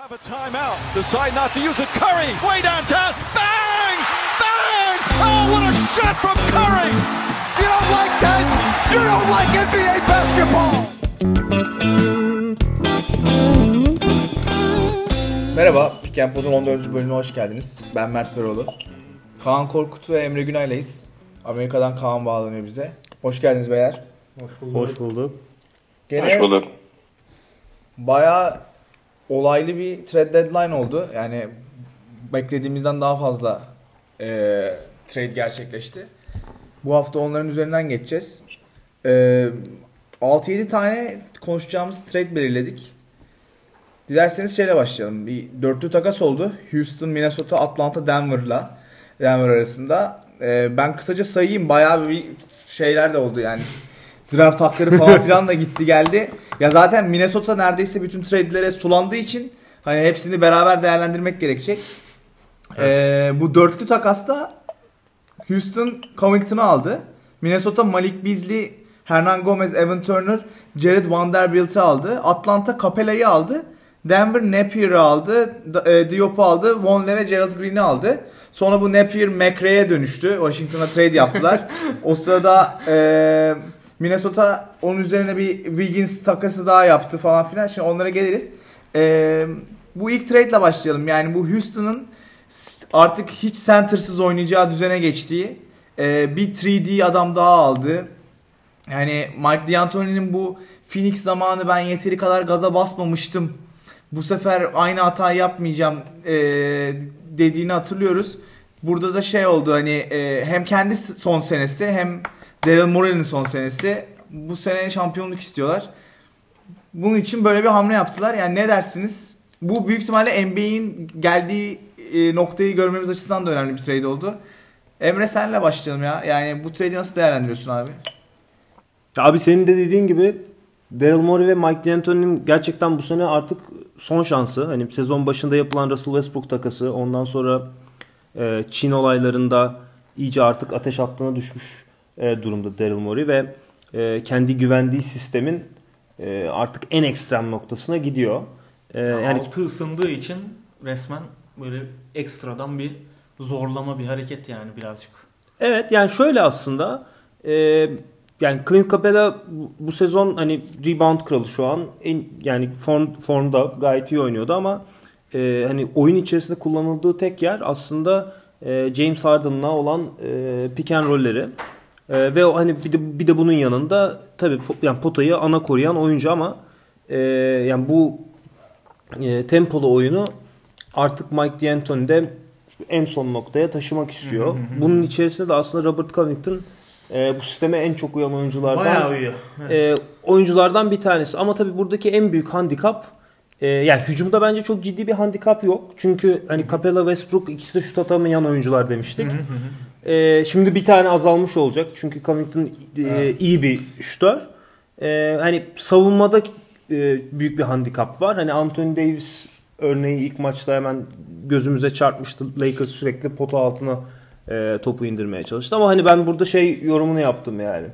have a timeout. Decide not to use it. Curry, way downtown. Bang! Bang! Oh, what a shot from Curry! You don't like that? You don't like NBA basketball! Merhaba, Pick and Pod'un 14. bölümüne hoş geldiniz. Ben Mert Peroğlu. Kaan Korkut ve Emre Günay'layız. Amerika'dan Kaan bağlanıyor bize. Hoş geldiniz beyler. Hoş bulduk. Gene Hoş bulduk. bayağı olaylı bir trade deadline oldu. Yani beklediğimizden daha fazla e, trade gerçekleşti. Bu hafta onların üzerinden geçeceğiz. E, 6-7 tane konuşacağımız trade belirledik. Dilerseniz şeyle başlayalım. Bir dörtlü takas oldu. Houston, Minnesota, Atlanta, Denver'la Denver arasında. E, ben kısaca sayayım. Bayağı bir şeyler de oldu yani. Draft hakları falan filan da gitti geldi. Ya zaten Minnesota neredeyse bütün trade'lere sulandığı için hani hepsini beraber değerlendirmek gerekecek. Ee, bu dörtlü takasta Houston Covington'ı aldı. Minnesota Malik Beasley, Hernan Gomez, Evan Turner, Jared Vanderbilt'i aldı. Atlanta Capella'yı aldı. Denver Napier'ı aldı. E, Diop'u aldı. Vonleh ve Gerald Green'i aldı. Sonra bu Napier McRae'ye dönüştü. Washington'a trade yaptılar. o sırada e, Minnesota onun üzerine bir Wiggins takası daha yaptı falan filan. Şimdi onlara geliriz. E, bu ilk trade'le başlayalım. Yani bu Houston'ın artık hiç centersız oynayacağı düzene geçtiği e, bir 3D adam daha aldı. Yani Mike D'Antoni'nin bu Phoenix zamanı ben yeteri kadar gaza basmamıştım. Bu sefer aynı hatayı yapmayacağım e, dediğini hatırlıyoruz. Burada da şey oldu hani e, hem kendi son senesi hem Daryl Morey'nin son senesi. Bu sene şampiyonluk istiyorlar. Bunun için böyle bir hamle yaptılar. Yani ne dersiniz? Bu büyük ihtimalle NBA'in geldiği e, noktayı görmemiz açısından da önemli bir trade oldu. Emre senle başlayalım ya. Yani bu trade'i nasıl değerlendiriyorsun abi? Abi senin de dediğin gibi Daryl Morey ve Mike D'Antoni'nin gerçekten bu sene artık son şansı. Hani sezon başında yapılan Russell Westbrook takası, ondan sonra e, Çin olaylarında iyice artık ateş hattına düşmüş e, durumda Daryl Morey ve e, kendi güvendiği sistemin e, artık en ekstrem noktasına gidiyor. E, yani altı ısındığı için resmen böyle ekstradan bir zorlama bir hareket yani birazcık. Evet yani şöyle aslında e, yani Clint Capela bu, bu sezon hani rebound kralı şu an en, yani form, formda gayet iyi oynuyordu ama e, hani oyun içerisinde kullanıldığı tek yer aslında e, James Harden'la olan e, pick and roll'leri. E, ve o hani bir de bir de bunun yanında tabii yani potayı ana koruyan oyuncu ama e, yani bu e, tempolu oyunu artık Mike D'Antoni de en son noktaya taşımak istiyor. Bunun içerisinde de aslında Robert Covington e, bu sisteme en çok uyan oyunculardan Bayağı uyuyor. e, oyunculardan bir tanesi. Ama tabii buradaki en büyük handikap e, yani hücumda bence çok ciddi bir handikap yok. Çünkü hani Capella Westbrook ikisi de şut atamayan oyuncular demiştik. E, şimdi bir tane azalmış olacak. Çünkü Covington e, iyi bir şutör. E, hani savunmada e, büyük bir handikap var. Hani Anthony Davis örneği ilk maçta hemen gözümüze çarpmıştı. Lakers sürekli pota altına e, topu indirmeye çalıştı. Ama hani ben burada şey yorumunu yaptım yani.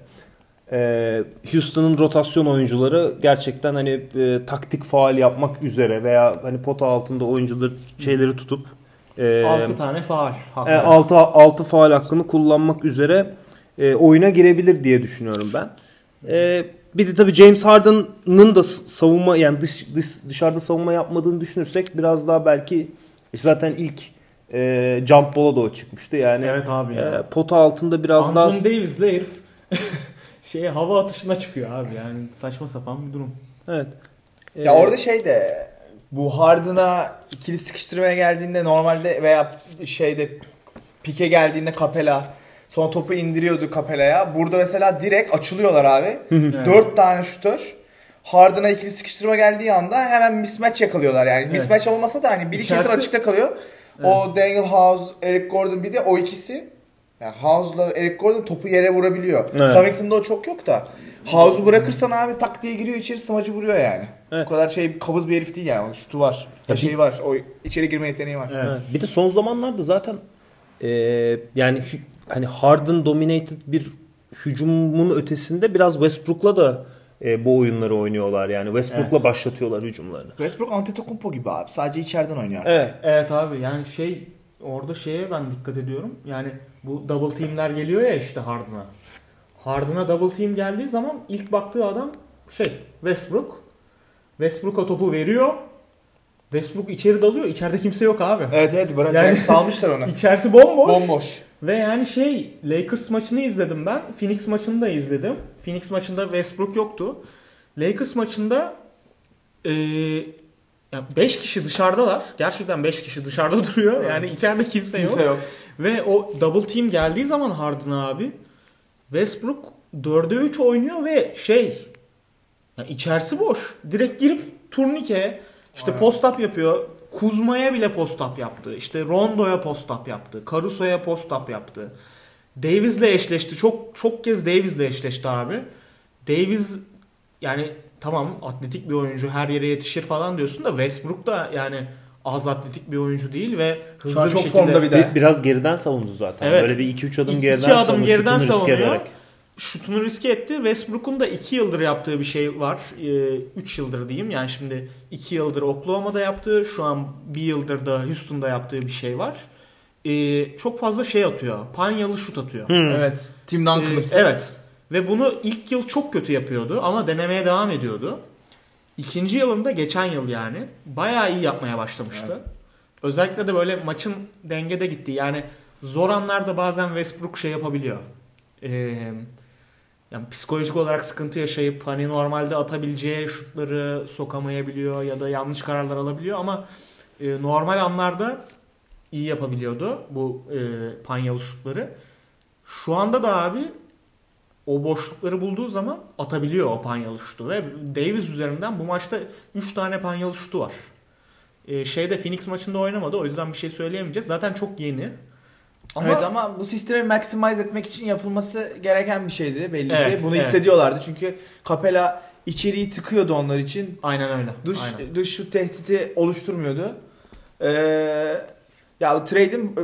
E, Houston'ın rotasyon oyuncuları gerçekten hani e, taktik faal yapmak üzere veya hani pota altında oyuncuları şeyleri tutup e, 6 tane faal. haklı. 6 6 faal hakkını kullanmak üzere e, oyuna girebilir diye düşünüyorum ben. E, bir de tabii James Harden'ın da savunma yani dış, dış dışarıda savunma yapmadığını düşünürsek biraz daha belki işte zaten ilk e, jump ball'a da o çıkmıştı. Yani Evet abi ya. e, pota altında biraz daha Anthony Davis'le herif şey hava atışına çıkıyor abi yani saçma sapan bir durum. evet. Ya E, orada şey de bu Harden'a ikili sıkıştırmaya geldiğinde normalde veya şeyde pike geldiğinde Capela son topu indiriyordu Capela'ya. Burada mesela direkt açılıyorlar abi. Dört tane şutör. Harden'a ikili sıkıştırma geldiği anda hemen mismatch yakalıyorlar yani. Mismatch olmasa da hani biri kesin İçerisi- açıkta kalıyor. O Daniel House, Eric Gordon bir de o ikisi yani House'la Eric Gordon topu yere vurabiliyor. Evet. Covington'da o çok yok da. House'u bırakırsan abi tak diye giriyor içeri smacı vuruyor yani. Evet. O kadar şey kabız bir herif değil yani. Şutu var. Ya şey var. O içeri girme yeteneği var. Evet. Bir de son zamanlarda zaten e, yani hani Harden dominated bir hücumun ötesinde biraz Westbrook'la da e, bu oyunları oynuyorlar yani. Westbrook'la başlatıyorlar hücumlarını. Westbrook Antetokounmpo gibi abi. Sadece içeriden oynuyor artık. Evet. Evet abi yani şey orada şeye ben dikkat ediyorum. Yani bu double team'ler geliyor ya işte Harden'a. Harden'a double team geldiği zaman ilk baktığı adam şey Westbrook. Westbrook'a topu veriyor. Westbrook içeri dalıyor. İçeride kimse yok abi. Evet evet bırak Yani- salmışlar onu. İçerisi bomboş. Bomboş. Ve yani şey Lakers maçını izledim ben. Phoenix maçını da izledim. Phoenix maçında Westbrook yoktu. Lakers maçında 5 kişi dışarıdalar. Gerçekten 5 kişi dışarıda duruyor. Yani içeride kimse, Kimse yok. yok. Ve o double team geldiği zaman Harden abi Westbrook 4'e 3 oynuyor ve şey yani içerisi boş. Direkt girip turnike işte post up yapıyor. Kuzma'ya bile post up yaptı. İşte Rondo'ya post up yaptı. Caruso'ya post up yaptı. Davis'le eşleşti. Çok çok kez Davis'le eşleşti abi. Davis yani tamam atletik bir oyuncu her yere yetişir falan diyorsun da Westbrook da yani az atletik bir oyuncu değil ve hızlı Şu an bir çok şekilde formda bir de. Bir- Biraz geriden savundu zaten. Evet. Böyle bir 2-3 adım İki geriden adım savundu. geriden şutunu riske savunuyor. ederek. şutunu riske etti. Westbrook'un da 2 yıldır yaptığı bir şey var. 3 yıldır diyeyim. Yani şimdi 2 yıldır Oklahoma'da yaptığı, şu an 1 yıldır da Houston'da yaptığı bir şey var. Ee, çok fazla şey atıyor. Panyalı şut atıyor. Evet. Tim Duncan. Ee, evet. Ve bunu ilk yıl çok kötü yapıyordu ama denemeye devam ediyordu. İkinci yılında geçen yıl yani bayağı iyi yapmaya başlamıştı. Özellikle de böyle maçın dengede gitti. Yani zor anlarda bazen Westbrook şey yapabiliyor. Ee, yani psikolojik olarak sıkıntı yaşayıp hani normalde atabileceği şutları sokamayabiliyor ya da yanlış kararlar alabiliyor ama e, normal anlarda iyi yapabiliyordu bu e, panyalı şutları. Şu anda da abi o boşlukları bulduğu zaman atabiliyor o panyalı şutu ve Davis üzerinden bu maçta 3 tane panyalı şutu var. Ee, şeyde Phoenix maçında oynamadı o yüzden bir şey söyleyemeyeceğiz. Zaten çok yeni. Ama, evet ama bu sistemi maximize etmek için yapılması gereken bir şeydi belli Evet, ki. Bunu evet. hissediyorlardı çünkü Capella içeriği tıkıyordu onlar için. aynen öyle. Dış Aynen. dış şut tehdidi oluşturmuyordu. Ee, ya trade'in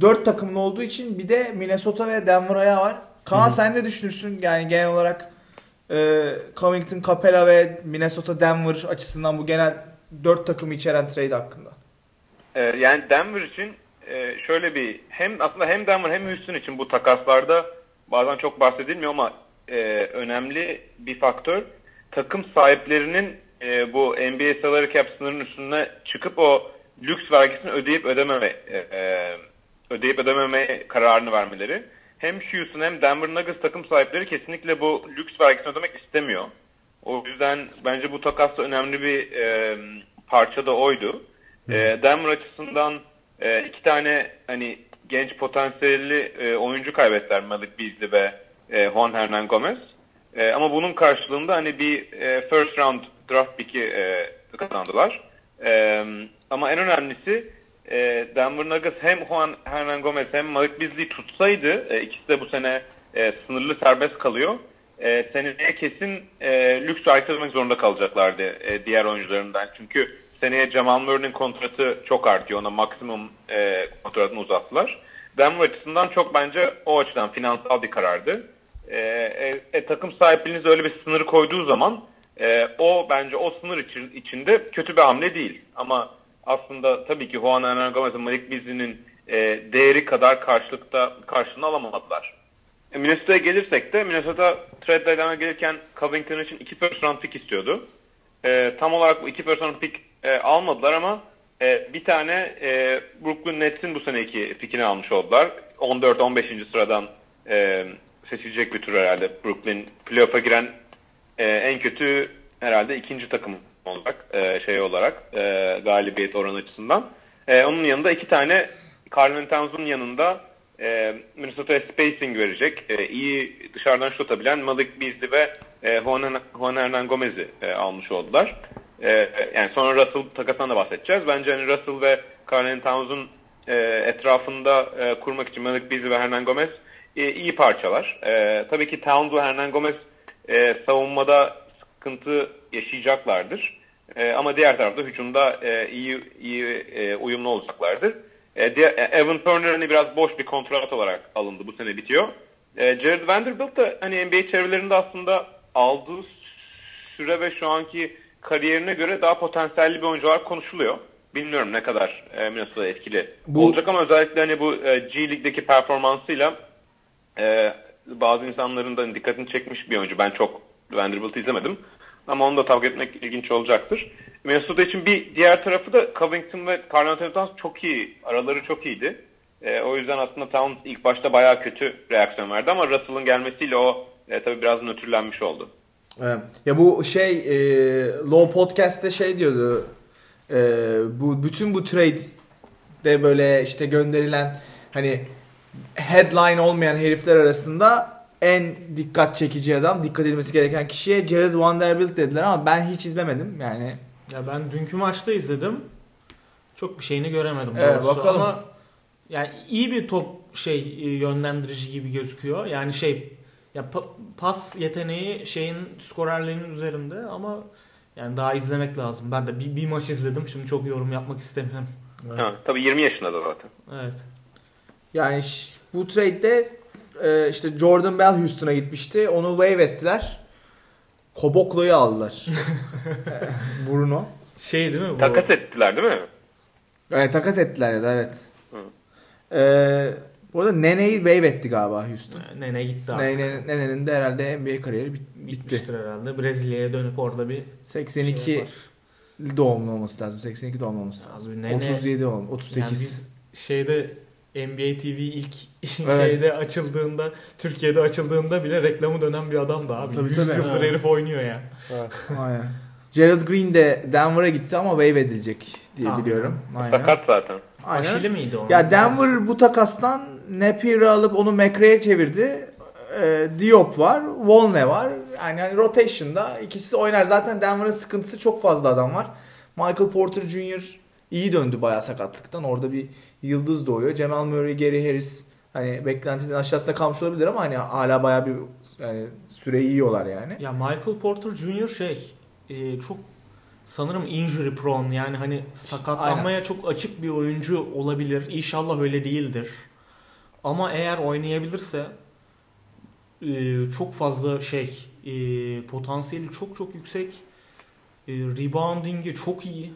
4 takımlı olduğu için bir de Minnesota ve Denver ayağı var. Kaan sen ne düşünürsün? Yani genel olarak e, Covington, Capella ve Minnesota Denver açısından bu genel 4 takımı içeren trade hakkında. Ee, yani Denver için e, şöyle bir hem aslında hem Denver hem Houston için bu takaslarda bazen çok bahsedilmiyor ama e, önemli bir faktör takım sahiplerinin e, bu NBA salary cap sınırının üstüne çıkıp o lüks vergisini ödeyip ödememe e, e, ödeyip ödememe kararını vermeleri. Hem Houston hem Denver Nuggets takım sahipleri kesinlikle bu lüks vergisini ödemek istemiyor. O yüzden bence bu takasta önemli bir e, parça da oydu. E, Denver açısından e, iki tane hani genç potansiyelli e, oyuncu kaybettiler Malik Beasley ve e, Juan Hernan Gomez. E, ama bunun karşılığında hani bir e, first round draft pick'i e, kazandılar. E, ama en önemlisi e, Denver Nuggets hem Juan Hernan Gomez hem Malik Beasley tutsaydı e, ikisi de bu sene e, sınırlı serbest kalıyor. E, seneye kesin e, lüks ödemek zorunda kalacaklardı e, diğer oyuncularından. Çünkü seneye Jamal Murray'nin kontratı çok artıyor. Ona maksimum e, kontratını uzattılar. Denver açısından çok bence o açıdan finansal bir karardı. E, e, e, takım sahipliğiniz öyle bir sınır koyduğu zaman e, o bence o sınır için, içinde kötü bir hamle değil. Ama aslında tabii ki Juan Hernan Gomez ve Malik Beasley'nin e, değeri kadar karşılıkta karşılığını alamadılar. E, Minnesota'ya gelirsek de Minnesota trade deadline'a gelirken Covington için 2 first round pick istiyordu. E, tam olarak bu 2 first round pick e, almadılar ama e, bir tane e, Brooklyn Nets'in bu seneki pickini almış oldular. 14-15. sıradan e, seçilecek bir tur herhalde. Brooklyn playoff'a giren e, en kötü herhalde ikinci takım olarak e, şey olarak e, galibiyet oranı açısından. E, onun yanında iki tane Carlin Towns'un yanında e, Minnesota'ya spacing verecek. E, iyi dışarıdan şut atabilen Malik Beasley ve e, Juan, Juan Hernan Gomez'i e, almış oldular. E, yani sonra Russell takasından da bahsedeceğiz. Bence hani Russell ve Carlin Towns'un e, etrafında e, kurmak için Malik Beasley ve Hernan Gomez e, iyi parçalar. E, tabii ki Towns ve Hernan Gomez e, savunmada sıkıntı yaşayacaklardır. E, ama diğer tarafta hücumda e, iyi iyi e, uyumlu olacaklardır. E, diğer, e, Evan Turner hani biraz boş bir kontrat olarak alındı. Bu sene bitiyor. E, Jared Vanderbilt da hani NBA çevrelerinde aslında aldığı süre ve şu anki kariyerine göre daha potansiyelli bir oyuncular konuşuluyor. Bilmiyorum ne kadar e, Minnesota etkili Bu- olacak ama özellikle hani bu e, G League'deki performansıyla e, bazı insanların da dikkatini çekmiş bir oyuncu. Ben çok Vanderbilt'i izlemedim. Ama onu da takip etmek ilginç olacaktır. Minnesota için bir diğer tarafı da Covington ve Carl Anthony Towns çok iyi. Araları çok iyiydi. E, o yüzden aslında Towns ilk başta bayağı kötü reaksiyon verdi ama Russell'ın gelmesiyle o e, tabii biraz nötrlenmiş oldu. Evet. Ya bu şey e, Low Podcast'te şey diyordu. E, bu bütün bu trade de böyle işte gönderilen hani headline olmayan herifler arasında en dikkat çekici adam, dikkat edilmesi gereken kişiye Jared Vanderbilt dediler ama ben hiç izlemedim yani. Ya ben dünkü maçta izledim. Çok bir şeyini göremedim Evet, doğrusu bakalım. ama yani iyi bir top şey e, yönlendirici gibi gözüküyor. Yani şey ya pa- pas yeteneği şeyin skorerlerinin üzerinde ama yani daha izlemek lazım. Ben de bir, bir maç izledim. Şimdi çok yorum yapmak istemiyorum. Ha, tabii 20 yaşında da zaten. Evet. Yani bu trade'de e, işte Jordan Bell Houston'a gitmişti. Onu waive ettiler. Koboklo'yu aldılar. E, Bruno. Şey değil mi bu? Takas ettiler değil mi? Evet takas ettiler ya da evet. Hı. Ee, bu arada Nene'yi waive etti galiba Houston. Nene gitti artık. Nene, Nene'nin de herhalde NBA kariyeri bit- bitti. Bitmiştir herhalde. Brezilya'ya dönüp orada bir 82 şey doğumlu olması lazım. 82 doğumlu olması lazım. Abi Nene- 37 oldu. 38. Yani biz şeyde NBA TV ilk Evet. şeyde açıldığında Türkiye'de açıldığında bile reklamı dönen bir adamdı abi. Tabii, 100 tabii. yıldır herif oynuyor ya. Aynen. Gerald Green de Denver'a gitti ama waive edilecek diye Tamam. biliyorum. Aynen. Sakat zaten. Aynen. Aşili miydi o? Ya Denver bu takastan Napier'ı alıp onu McRae'ye çevirdi. Ee, Diop var, Volne var. Yani hani rotation'da ikisi oynar. Zaten Denver'ın sıkıntısı çok fazla adam var. Michael Porter Jr. iyi döndü bayağı sakatlıktan. Orada bir yıldız doğuyor. Jamal Murray, Gary Harris hani beklentinin aşağısında kalmış olabilir ama hani hala bayağı bir yani süreyi yiyorlar yani. Ya Michael Porter Jr. şey e, çok sanırım injury prone yani hani sakatlanmaya çok açık bir oyuncu olabilir. İnşallah öyle değildir. Ama eğer oynayabilirse e, çok fazla şey e, potansiyeli çok çok yüksek. E, rebounding'i çok iyi.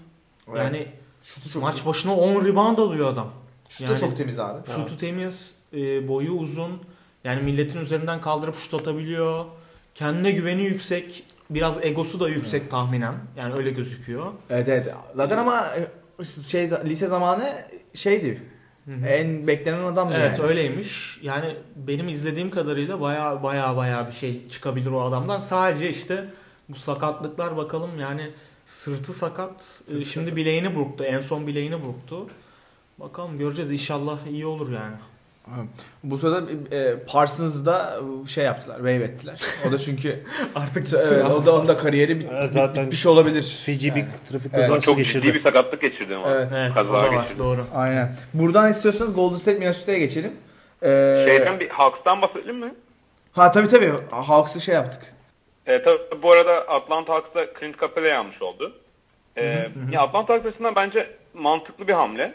Yani Şutu maç başına 10 rebound alıyor adam. Şutu yani- çok temiz abi. Şutu temiz, e, boyu uzun. Yani milletin üzerinden kaldırıp şut atabiliyor. Kendine güveni yüksek. Biraz egosu da yüksek tahminen. Yani öyle gözüküyor. Evet evet. Zaten ama şey lise zamanı şeydi. En beklenen adamdı Evet yani. öyleymiş. Yani benim izlediğim kadarıyla baya baya baya bir şey çıkabilir o adamdan. Sadece işte bu sakatlıklar bakalım yani sırtı sakat. E, Şimdi bileğini burktu. En son bileğini burktu. Bakalım göreceğiz. İnşallah iyi olur yani. Bu sırada e, Parsons'ı da şey yaptılar, wave ettiler. O da çünkü Artık evet, o da onun da kariyeri bit, Evet, zaten- bitmiş olabilir. Bir Yani. trafik Evet. kazası Çok geçirdi. ciddi bir sakatlık geçirdi ama. Evet. Evet, Kaza var. geçirdi. Doğru. Aynen. Buradan istiyorsanız Golden State Minnesota'ya geçelim. Ee, Şeyden bir Hawks'tan bahsedelim mi? Ha tabii tabii. Hawks'ı şey yaptık. E, tabii bu arada Atlanta Hawks'ta Clint Capela'yı almış oldu. E, ya Atlanta Hawks açısından bence mantıklı bir hamle.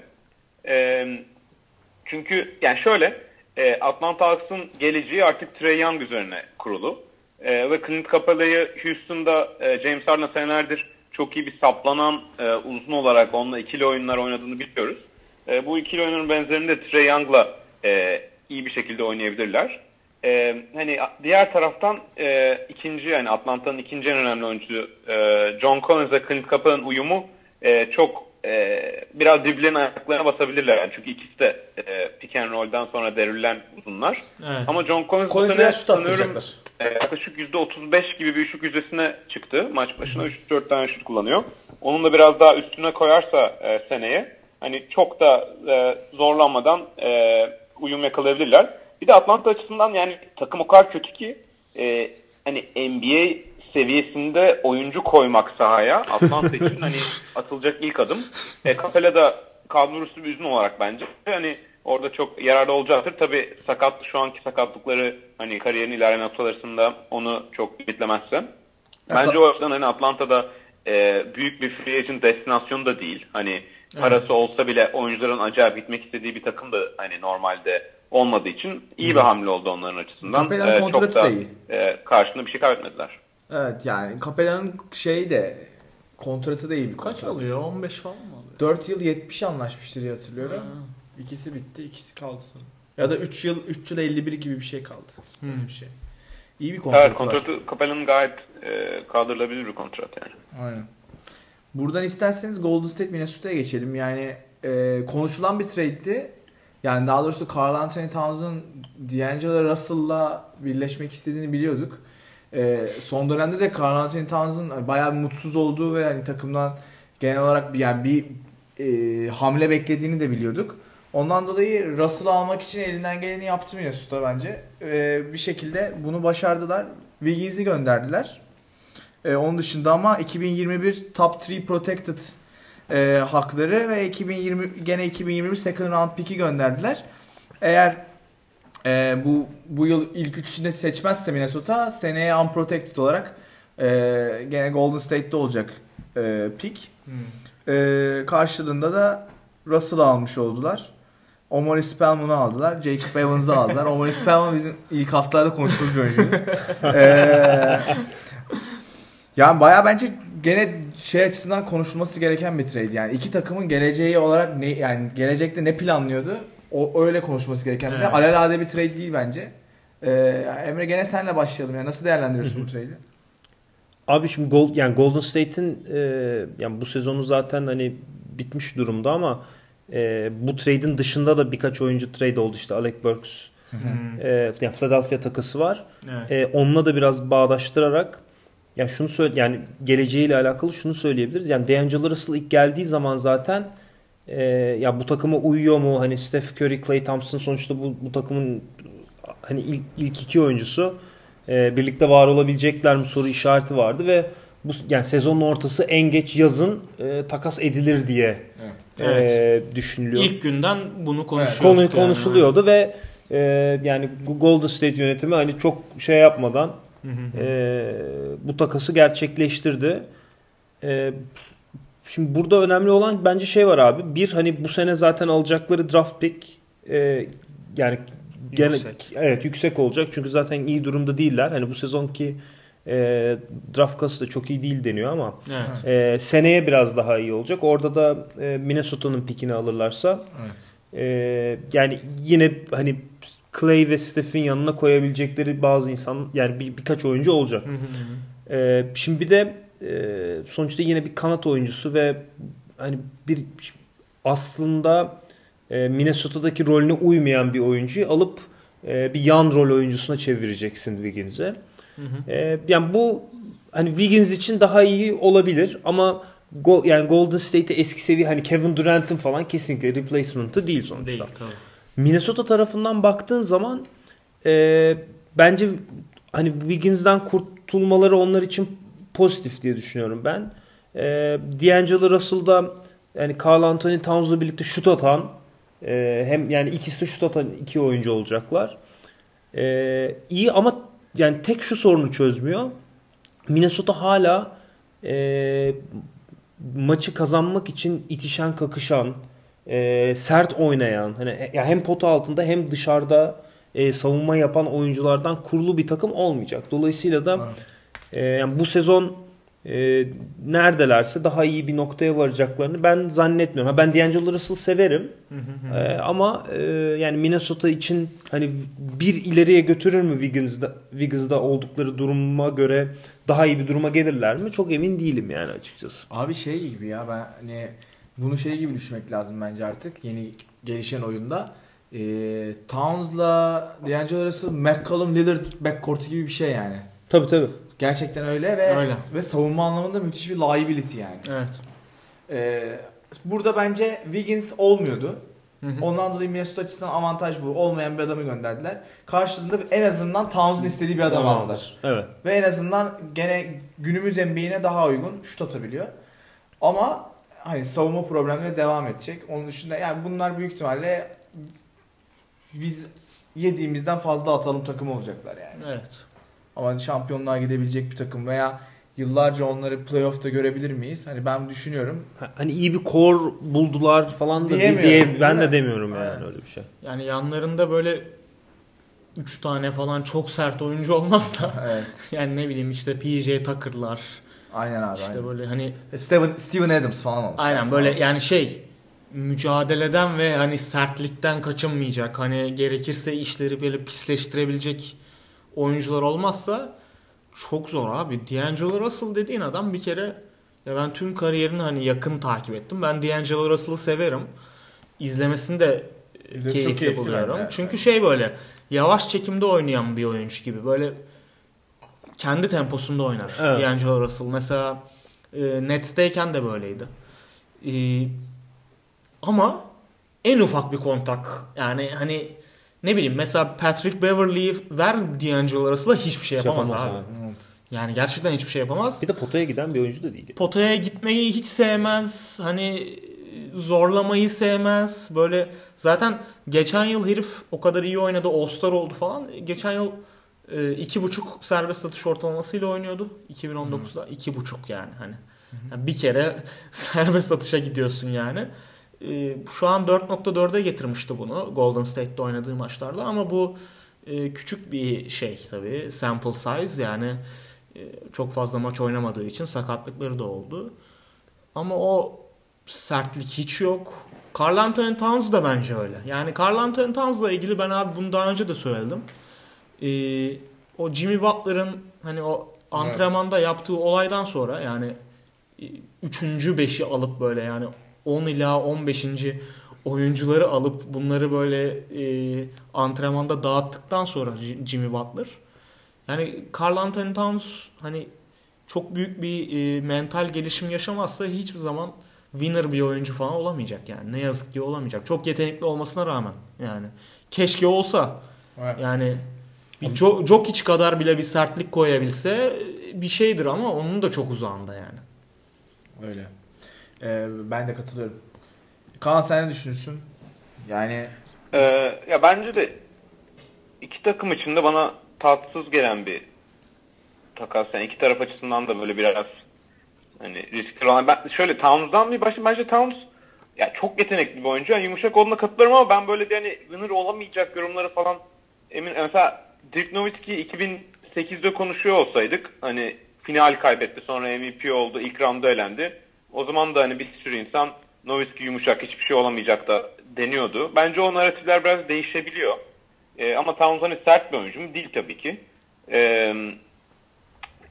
E, çünkü yani şöyle e, Atlanta Hawks'ın geleceği artık Trey Young üzerine kurulu. E, ve Clint Capela'yı Houston'da e, James Harden'la senelerdir çok iyi bir saplanan e, uzun olarak onunla ikili oyunlar oynadığını biliyoruz. E, bu ikili oyunun benzerini de Trey Young'la e, iyi bir şekilde oynayabilirler. E, hani diğer taraftan e, ikinci yani Atlanta'nın ikinci en önemli oyuncusu e, John Collins ve Clint Capela'nın uyumu e, çok e, biraz birbirlerinin ayaklarına basabilirler. Yani çünkü ikisi de e, pick and roll'dan sonra devrilen uzunlar. Evet. Ama John Collins, Collins biraz şut attıracaklar. e, yaklaşık %35 gibi bir üçlük yüzdesine çıktı. Maç başına 3-4 tane şut kullanıyor. Onun da biraz daha üstüne koyarsa e, seneye hani çok da e, zorlanmadan e, uyum yakalayabilirler. Bir de Atlanta açısından yani takım o kadar kötü ki e, hani NBA seviyesinde oyuncu koymak sahaya Atlanta için hani atılacak ilk adım. E, Capela da kadrosu bir üzün olarak bence. Hani orada çok yararlı olacaktır. Tabi sakat şu anki sakatlıkları hani kariyerin ilerleme noktaları arasında onu çok limitlemezse. Bence o açıdan hani Atlanta'da e, büyük bir free agent destinasyonu da değil. Hani parası olsa bile oyuncuların acayip gitmek istediği bir takım da hani normalde olmadığı için iyi bir hamle oldu onların açısından. Capela'nın E, kontratı çok da da iyi. e, karşında bir şey kaybetmediler. Evet yani Capella'nın şeyi de kontratı da iyi bir Kaç kontrat. alıyor? 15 falan mı alıyor? 4 yıl 70 anlaşmıştır diye hatırlıyorum. Ha. İkisi bitti, ikisi kaldı sanırım. Ya da 3 yıl 3 yıl 51 gibi bir şey kaldı. Hmm. Öyle bir şey. İyi bir kontratı Evet kontratı Capella'nın gayet e, kaldırılabilir bir kontrat yani. Aynen. Buradan isterseniz Golden State Minnesota'ya geçelim. Yani e, konuşulan bir trade'ti. Yani daha doğrusu Carl Anthony Towns'un D'Angelo Russell'la birleşmek istediğini biliyorduk. E, son dönemde de Carl Anthony Towns'un bayağı bir mutsuz olduğu ve yani takımdan genel olarak bir yani bir e, hamle beklediğini de biliyorduk. Ondan dolayı Russell'ı almak için elinden geleni yaptı Minnesota bence. E, bir şekilde bunu başardılar. Wiggins'i gönderdiler. E, onun dışında ama 2021 Top 3 Protected e, hakları ve 2020 gene 2021 Second Round pick'i gönderdiler. Eğer e, bu bu yıl ilk üçünde seçmezse Minnesota seneye unprotected olarak e, gene Golden State'te olacak e, pick. E, karşılığında da Russell'ı almış oldular. Omari Spellman'ı aldılar. Jacob Evans'ı aldılar. Omari Spellman bizim ilk haftalarda konuştuğumuz bir oyuncu. Eee yani baya bence gene şey açısından konuşulması gereken bir trade. Yani iki takımın geleceği olarak ne yani gelecekte ne planlıyordu? O öyle konuşması gereken bir Evet. trade. Alelade bir trade değil bence. Ee, Emre gene senle başlayalım. Yani nasıl değerlendiriyorsun bu trade'i? Abi şimdi Gold, yani Golden State'in e, yani bu sezonu zaten hani bitmiş durumda ama e, bu trade'in dışında da birkaç oyuncu trade oldu işte Alec Burks e, yani Philadelphia takası var. Evet. E, onunla da biraz bağdaştırarak ya şunu söyle yani geleceğiyle alakalı şunu söyleyebiliriz. Yani D'Angelo Russell ilk geldiği zaman zaten e, ya bu takıma uyuyor mu? Hani Steph Curry, Klay Thompson sonuçta bu, bu takımın hani ilk, ilk iki oyuncusu e, birlikte var olabilecekler mi soru işareti vardı ve bu yani sezonun ortası en geç yazın e, takas edilir diye Evet. e, düşünülüyor. İlk günden bunu konuşuyorduk. konu yani. konuşuluyordu ve e, yani Golden State yönetimi hani çok şey yapmadan e, bu takası gerçekleştirdi. E, şimdi burada önemli olan bence şey var abi. Bir hani bu sene zaten alacakları draft pick e, yani gene, Yüksek. evet yüksek olacak çünkü zaten iyi durumda değiller. Hani bu sezonki e, draft kası da çok iyi değil deniyor ama Evet. e, seneye biraz daha iyi olacak. Orada da e, Minnesota'nın pikini alırlarsa Evet. ee, yani yine hani Clay ve Steph'in yanına koyabilecekleri bazı insan yani bir, birkaç oyuncu olacak. Ee, şimdi bir de e, sonuçta yine bir kanat oyuncusu ve hani bir aslında e, Minnesota'daki rolüne uymayan bir oyuncuyu alıp e, bir yan rol oyuncusuna çevireceksin Wiggins'e. E, yani bu hani Wiggins için daha iyi olabilir ama Go, yani Golden State'e eski seviye hani Kevin Durant'ın falan kesinlikle replacement'ı değil sonuçta. Değil tabii. Minnesota tarafından baktığın zaman e, bence hani Wiggins'den kurtulmaları onlar için pozitif diye düşünüyorum ben. E, D'Angelo Russell'da yani Carl Anthony Towns'la birlikte şut atan e, hem yani ikisi de şut atan iki oyuncu olacaklar. E, iyi ama yani tek şu sorunu çözmüyor. Minnesota hala e, maçı kazanmak için itişen kakışan e, sert oynayan hani e- ya hem pota altında hem dışarıda e, savunma yapan oyunculardan kurulu bir takım olmayacak. Dolayısıyla da e, yani bu sezon e, neredelerse daha iyi bir noktaya varacaklarını ben zannetmiyorum. Ha, ben D'Angelo Russell severim. E, ama e, yani Minnesota için hani bir ileriye götürür mü Wiggins'da, Wiggins'da oldukları duruma göre daha iyi bir duruma gelirler mi? Çok emin değilim yani açıkçası. Abi şey gibi ya ben hani bunu şey gibi düşünmek lazım bence artık yeni gelişen oyunda. Ee, Towns'la D'Angelo Russell, McCollum, Lillard backcourt'u gibi bir şey yani. Tabii tabii. Gerçekten öyle ve Öyle. ve savunma anlamında müthiş bir liability yani. Evet. Ee, burada bence Wiggins olmuyordu. Ondan dolayı Minnesota açısından avantaj bu. Olmayan bir adamı gönderdiler. Karşılığında en azından Towns'un istediği bir adam aldılar. Evet. Ve en azından gene günümüz NBA'ine daha uygun şut atabiliyor. Ama hani savunma problemleri devam edecek. Onun dışında yani bunlar büyük ihtimalle biz yediğimizden fazla atalım takım olacaklar yani. Evet. Ama şampiyonluğa gidebilecek bir takım veya yıllarca onları playoff'ta görebilir miyiz? Hani ben düşünüyorum. Ha- Hani iyi bir core buldular falan da diye, Diyemiyorum, diye ben de mi? demiyorum yani Aynen. öyle bir şey. Yani yanlarında böyle 3 tane falan çok sert oyuncu olmazsa Evet. yani ne bileyim işte PJ Tucker'lar Aynen abi. işte aynen. böyle hani Steven, Steven Adams falan olmuş. aynen böyle yani şey mücadeleden ve hani sertlikten kaçınmayacak hani gerekirse işleri böyle pisleştirebilecek oyuncular olmazsa çok zor abi. D'Angelo Russell dediğin adam bir kere ya ben tüm kariyerini hani yakın takip ettim. Ben D'Angelo Russell'ı severim. İzlemesini de İzlesi çok keyifli keyifli buluyorum. evet. Çünkü şey böyle yavaş çekimde oynayan bir oyuncu gibi. Böyle kendi temposunda oynar. Evet. D'Angelo Russell. Mesela e, Nets'teyken de böyleydi. E, ama en ufak bir kontak yani hani ne bileyim mesela Patrick Beverley'i ver D'Angelo Russell'a hiçbir şey yapamaz, Yapamaz abi. abi. Yani gerçekten hiçbir şey yapamaz. Bir de potaya giden bir oyuncu da değil. Potaya gitmeyi hiç sevmez. Hani zorlamayı sevmez. Böyle zaten geçen yıl herif o kadar iyi oynadı. All-Star oldu falan. Geçen yıl iki buçuk serbest atış ortalamasıyla oynuyordu. 2019'da. iki buçuk yani hani. Yani bir kere serbest atışa gidiyorsun yani. E, şu an 4.4'e getirmişti bunu Golden State'de oynadığı maçlarda ama bu e, küçük bir şey tabii. Sample size yani e, çok fazla maç oynamadığı için sakatlıkları da oldu. Ama o sertlik hiç yok. Carl Anthony Towns da bence öyle. Yani Carl Anthony Towns'la ilgili ben abi bunu daha önce de söyledim. Ee, o Jimmy Butler'ın hani o antrenmanda yaptığı olaydan sonra yani e, üçüncü beşi alıp böyle yani 10 ila 15. oyuncuları alıp bunları böyle e, antrenmanda dağıttıktan sonra Jimmy Butler yani Carl Anthony Towns hani çok büyük bir e, mental gelişim yaşamazsa hiçbir zaman winner bir oyuncu falan olamayacak yani. Ne yazık ki olamayacak. Çok yetenekli olmasına rağmen yani. Keşke olsa Evet. yani bir Jo- Jokic kadar bile bir sertlik koyabilse bir şeydir ama onun da çok uzağında yani. Öyle. Ee, ben de katılıyorum. Kaan sen ne düşünürsün? Yani Ee, ya bence de iki takım içinde bana tatsız gelen bir takas. Yani iki taraf açısından da böyle biraz hani riskli olan. Ben şöyle Towns'dan bir başlayayım. Bence Towns ya çok yetenekli bir oyuncu. Yani yumuşak olduğuna katılıyorum ama ben böyle de hani winner olamayacak yorumları falan emin. Mesela Dirk Nowitzki 2008'de konuşuyor olsaydık hani final kaybetti sonra MVP oldu ilk roundda elendi. O zaman da hani bir sürü insan Nowitzki yumuşak hiçbir şey olamayacak da deniyordu. Bence o narratifler biraz değişebiliyor. Ee, ama Towns hani sert bir oyuncu mu? Değil tabii ki. Ee,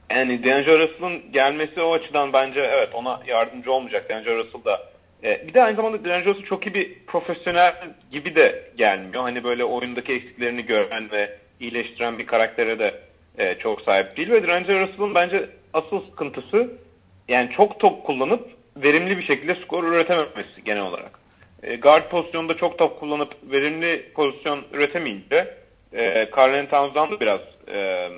yani D'Angelo Russell'ın gelmesi o açıdan bence evet ona yardımcı olmayacak. D'Angelo Russell da e, bir de aynı zamanda D'Angelo Russell çok iyi bir profesyonel gibi de gelmiyor. Hani böyle oyundaki eksiklerini gören ve iyileştiren bir karaktere de e, çok sahip değil. Ve D'Angelo Russell'ın bence asıl sıkıntısı yani çok top kullanıp verimli bir şekilde skor üretememesi genel olarak. E, guard pozisyonunda çok top kullanıp verimli pozisyon üretemeyince e, Carl Towns'dan da biraz e,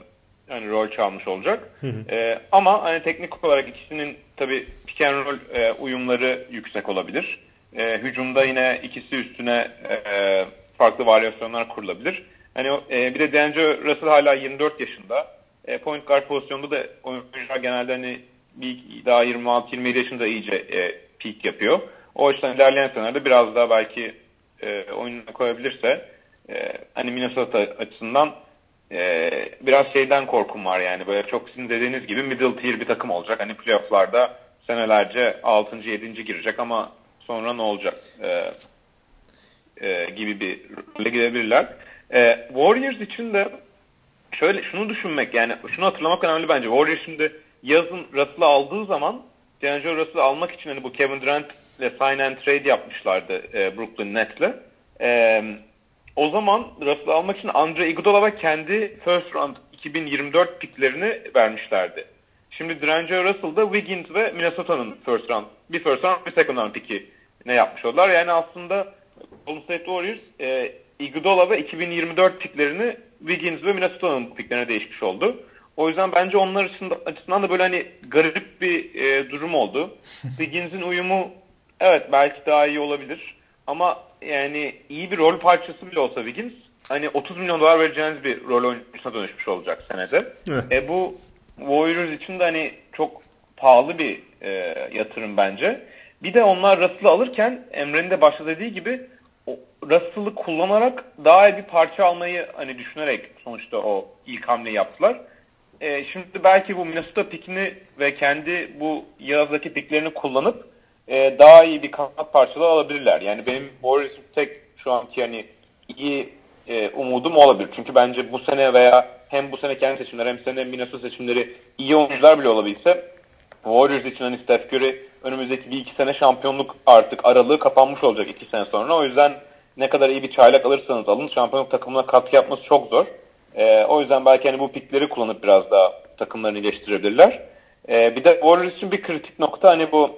hani rol çalmış olacak. E, ama hani teknik olarak ikisinin tabii pick and roll e, uyumları yüksek olabilir. E, hücumda yine ikisi üstüne e, farklı varyasyonlar kurulabilir. Hani e, bir de D'Angelo Russell hala 24 yaşında. E, point guard pozisyonunda da oyuncular genelde hani bir daha 26-27 yaşında iyice e, peak yapıyor. O açıdan ilerleyen senelerde biraz daha belki e, oyununa koyabilirse e, hani Minnesota açısından e, biraz şeyden korkum var yani böyle çok sizin dediğiniz gibi middle tier bir takım olacak. Hani playofflarda senelerce 6. 7. girecek ama sonra ne olacak e, e, gibi bir role gidebilirler. E, Warriors için de şöyle şunu düşünmek yani şunu hatırlamak önemli bence. Warriors şimdi yazın Russell'ı aldığı zaman D'Angelo Russell'ı almak için hani bu Kevin Durant ile sign and trade yapmışlardı e, Brooklyn Nets'le. E, o zaman Russell'ı almak için Andre Iguodala kendi first round 2024 picklerini vermişlerdi. Şimdi D'Angelo Russell da Wiggins ve Minnesota'nın first round, bir first round bir second round pick'i ne yapmış oldular. Yani aslında Golden State Warriors e, Iguodala ve 2024 picklerini Wiggins ve Minnesota'nın picklerine değişmiş oldu. O yüzden bence onlar açısından, da böyle hani garip bir e, durum oldu. Wiggins'in uyumu evet belki daha iyi olabilir. Ama yani iyi bir rol parçası bile olsa Wiggins hani 30 milyon dolar vereceğiniz bir rol oyuncusuna dönüşmüş olacak senede. Evet. E, bu Warriors için de hani çok pahalı bir e, yatırım bence. Bir de onlar Russell'ı alırken Emre'nin de başta dediği gibi Russell'ı kullanarak daha iyi bir parça almayı hani düşünerek sonuçta o ilk hamleyi yaptılar. E, şimdi belki bu Minnesota pikini ve kendi bu yazdaki piklerini kullanıp e, daha iyi bir kanat parçalı alabilirler. Yani benim Warriors'ın tek şu anki hani iyi e, umudum olabilir. Çünkü bence bu sene veya hem bu sene kendi seçimleri hem sene Minnesota seçimleri iyi oyuncular bile olabilse Warriors için hani Steph Curry önümüzdeki bir iki sene şampiyonluk artık aralığı kapanmış olacak iki sene sonra. O yüzden ne kadar iyi bir çaylak alırsanız alın şampiyonluk takımına katkı yapması çok zor. Ee, o yüzden belki hani bu pikleri kullanıp biraz daha takımlarını iyileştirebilirler. Ee, bir de Warriors için bir kritik nokta hani bu